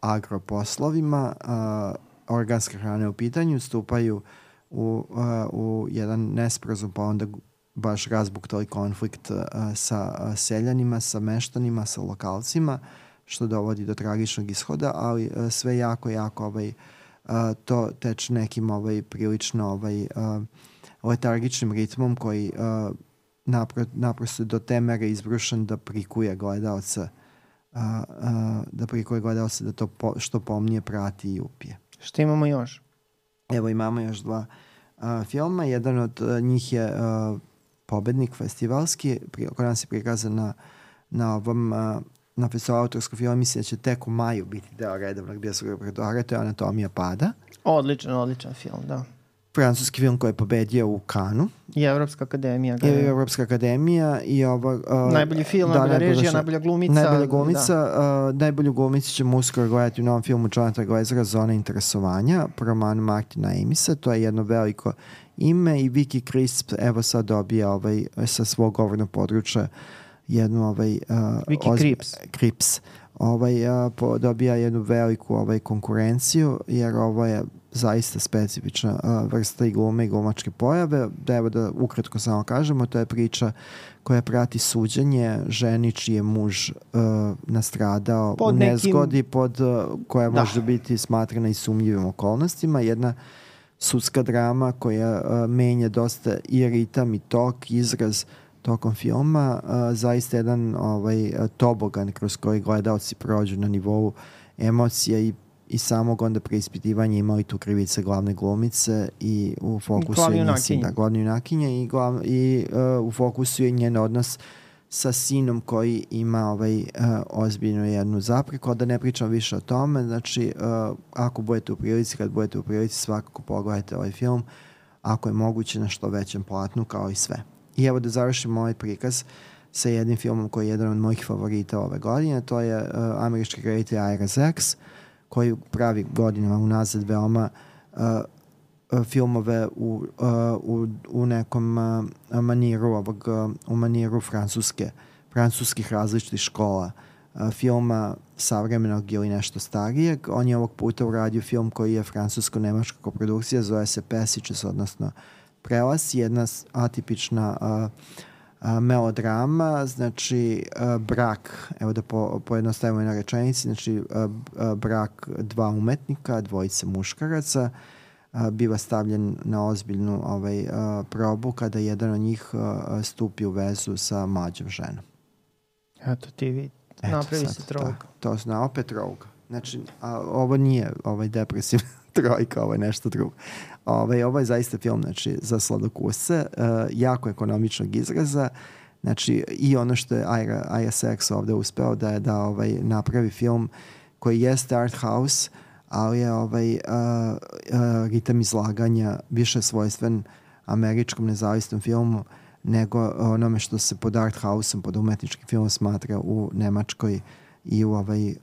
agroposlovima, uh, organske hrane u pitanju, stupaju u, uh, u jedan nesporazum, pa onda baš razbuktali konflikt uh, sa uh, seljanima, sa meštanima, sa lokalcima, što dovodi do tragičnog ishoda, ali uh, sve jako, jako ovaj, uh, to teče nekim ovaj, prilično ovaj, uh, letargičnim ritmom koji uh, napro, naprosto do te mere izbrušen da prikuje gledalca a, a, da prikuje gledalca da to po, što pomnije prati i upije. Šta imamo još? Evo imamo još dva a, filma. Jedan od a, njih je a, pobednik festivalski, pri, kod nas je prikazan na, na ovom a, na festivalu autorskog filma, mislim da će tek u maju biti deo redovnog bioskopskog repertoara, to je Anatomija pada. Odličan, odličan film, da. Francuski film koji je pobedio u Kanu. I Evropska akademija. Ga I. Evropska akademija i ovo... a, Najbolji film, da, najbolja režija, najbolja glumica. Najbolja glumica, da. uh, najbolju glumicu ćemo uskoro gledati u novom filmu Jonathan Glazera Zona interesovanja, po romanu Martina Amisa, to je jedno veliko ime i Vicky Crisp evo sad dobija ovaj, sa svog govornog područja jednu ovaj, uh, Vicky ozb- Krieps. Krips ovaj, uh, po, dobija jednu veliku ovaj, konkurenciju jer ovo je zaista specifična uh, vrsta i glume i glumačke pojave. Da evo da ukratko samo kažemo, to je priča koja prati suđenje ženi čiji je muž uh, nastradao Pod u nekim- nezgodi pod, uh, koja Da. može biti smatrana i sumnjivim okolnostima. Jedna sudska drama koja uh, menja dosta i ritam i tok, izraz tokom filma. Uh, zaista jedan ovaj, tobogan kroz koji gledalci prođu na nivou emocija i i samog onda preispitivanja imali tu krivice glavne glumice i u fokusu Glavne je njen sin, da, glavne junakinje i, glav, i uh, u fokusu je njen odnos sa sinom koji ima ovaj uh, ozbiljnu jednu zapreku, da ne pričam više o tome, znači uh, ako budete u prilici, kad budete u prilici svakako pogledajte ovaj film, ako je moguće na što većem platnu kao i sve. I evo da završimo ovaj prikaz sa jednim filmom koji je jedan od mojih favorita ove godine, to je uh, američki reditelj Iris X, koji pravi godinama unazad veoma uh, uh, filmove u, uh, u, u nekom uh, maniru ovog, uh, u maniru francuske francuskih različitih škola uh, filma savremenog ili nešto starijeg. On je ovog puta uradio film koji je francusko-nemačka koprodukcija, zove se Passages, odnosno Prelas, jedna atipična uh, a, melodrama, znači a, brak, evo da po, pojednostavimo na rečenici, znači a, a, brak dva umetnika, dvojice muškaraca, a, biva stavljen na ozbiljnu ovaj, a, probu kada jedan od njih a, stupi u vezu sa mlađom ženom. Eto ti vidi. Napravi se troga. Da, to zna opet roga. Znači, a, ovo nije ovaj depresivna trojka, ovo je nešto drugo. Ovaj, ovo je zaista film znači, za sladokusce, uh, jako ekonomičnog izraza, Znači, i ono što je Ira, ISX ovde uspeo da je da ovaj, napravi film koji jeste art house, ali je ovaj, uh, uh, ritam izlaganja više svojstven američkom nezavisnom filmu nego onome što se pod art house-om, pod umetničkim filmom smatra u Nemačkoj i u, ovaj, uh,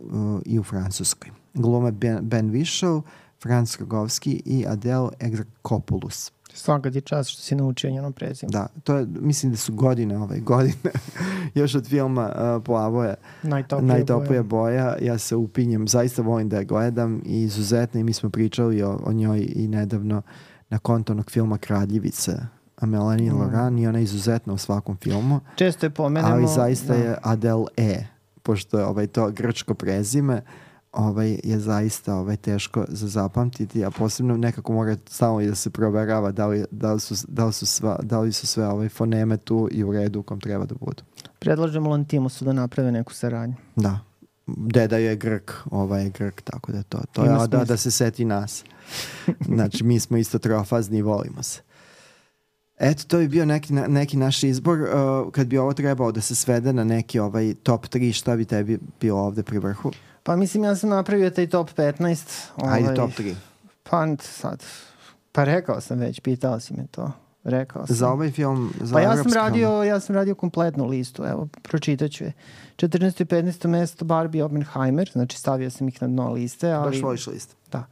uh, i u Francuskoj. Glume Ben, ben Whishaw, Franz Rogovski i Adele Exarchopoulos. Svaka ti čast što si naučio njeno prezime. Da, to je, mislim da su godine, ovaj, godine, još od filma uh, Plavo najtoplija, najtoplija boja. boja. Ja se upinjem, zaista volim da je gledam i izuzetno i mi smo pričali o, o njoj i nedavno na kontonog filma Kraljevice a Melanie mm. Laurent i ona je izuzetna u svakom filmu. Često je pomenemo. Ali zaista da. je Adele E, pošto je ovaj, to grčko prezime. Uh, ovaj, je zaista ovaj, teško za zapamtiti, a posebno nekako mora samo i da se proverava da li, da li, su, da li, su, sva, da li su sve ovaj, foneme tu i u redu u kom treba da budu. Predlažemo Lantimusu da naprave neku saradnju. Da. Deda je Grk, ovaj je Grk, tako da to, to je da, da se seti nas. Znači, mi smo isto trofazni i volimo se. Eto, to bi bio neki, neki naš izbor. Uh, kad bi ovo trebao da se svede na neki ovaj top 3, šta bi tebi bilo ovde pri vrhu? Pa mislim, ja sam napravio taj top 15. Ovaj, Ajde, top 3. Pa sad, pa rekao sam već, pitao si me to. Rekao sam. Za ovaj film, za Pa ja sam, radio, ja sam radio kompletnu listu, evo, pročitaću je. 14. i 15. mesto Barbie Oppenheimer, znači stavio sam ih na dno liste. Ali, Baš voliš list. Da.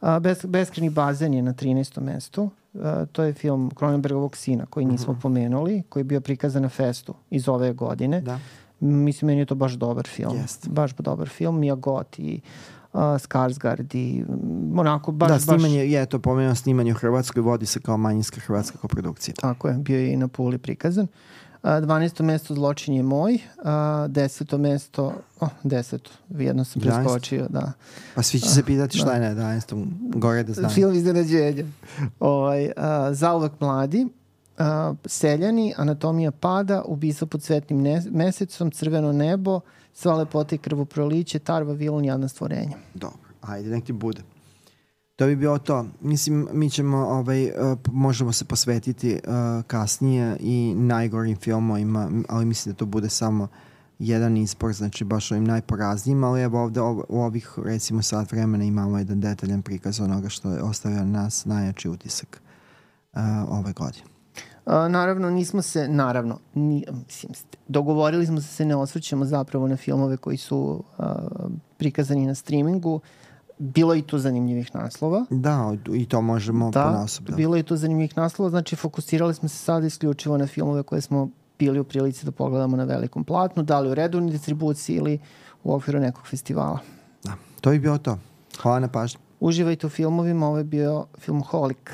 A, Bes, Beskreni bazen je na 13. mestu. A, to je film Cronenbergovog sina koji nismo uh mhm. -huh. pomenuli, koji je bio prikazan na festu iz ove godine. Da Mislim, meni je to baš dobar film. Jest. Baš dobar film. Mia Goth i uh, Skarsgård i mm, onako baš... Da, snimanje, baš... je to pomenuo snimanje u Hrvatskoj, vodi se kao manjinska hrvatska koprodukcija. Tako je, bio je i na Puli prikazan. Uh, 12. mesto Zločin je moj, uh, 10. mesto, oh, 10. Jedno sam preskočio, da. Pa svi će se pitati šta da. je na 11. Gore da znam. Film iznenađenja. ovaj, uh, Zauvek mladi, uh, Seljani, Anatomija pada, Ubistvo pod svetnim ne, mesecom, Crveno nebo, Sva lepota i krvoproliće, Tarva, Vilon, Jadna stvorenja. Dobro, ajde, nek ti bude. To bi bilo to. Mislim, mi ćemo, ovaj, uh, možemo se posvetiti uh, kasnije i najgorim filmovima, ali mislim da to bude samo jedan izbor, znači baš ovim najporaznijim, ali evo ovde u ovih recimo sat vremena imamo jedan detaljan prikaz onoga što je ostavio nas najjači utisak uh, ove godine. Naravno, nismo se, naravno, ni, mislim, dogovorili smo se se ne osvrćemo zapravo na filmove koji su uh, prikazani na streamingu. Bilo je i tu zanimljivih naslova. Da, i to možemo da, ponasob. Da, bilo je i tu zanimljivih naslova, znači fokusirali smo se sad isključivo na filmove koje smo bili u prilici da pogledamo na velikom platnu, da li u redovnoj distribuciji ili u okviru nekog festivala. Da, to je bio to. Hvala na pažnju. Uživajte u filmovima, ovo je bio Filmholik.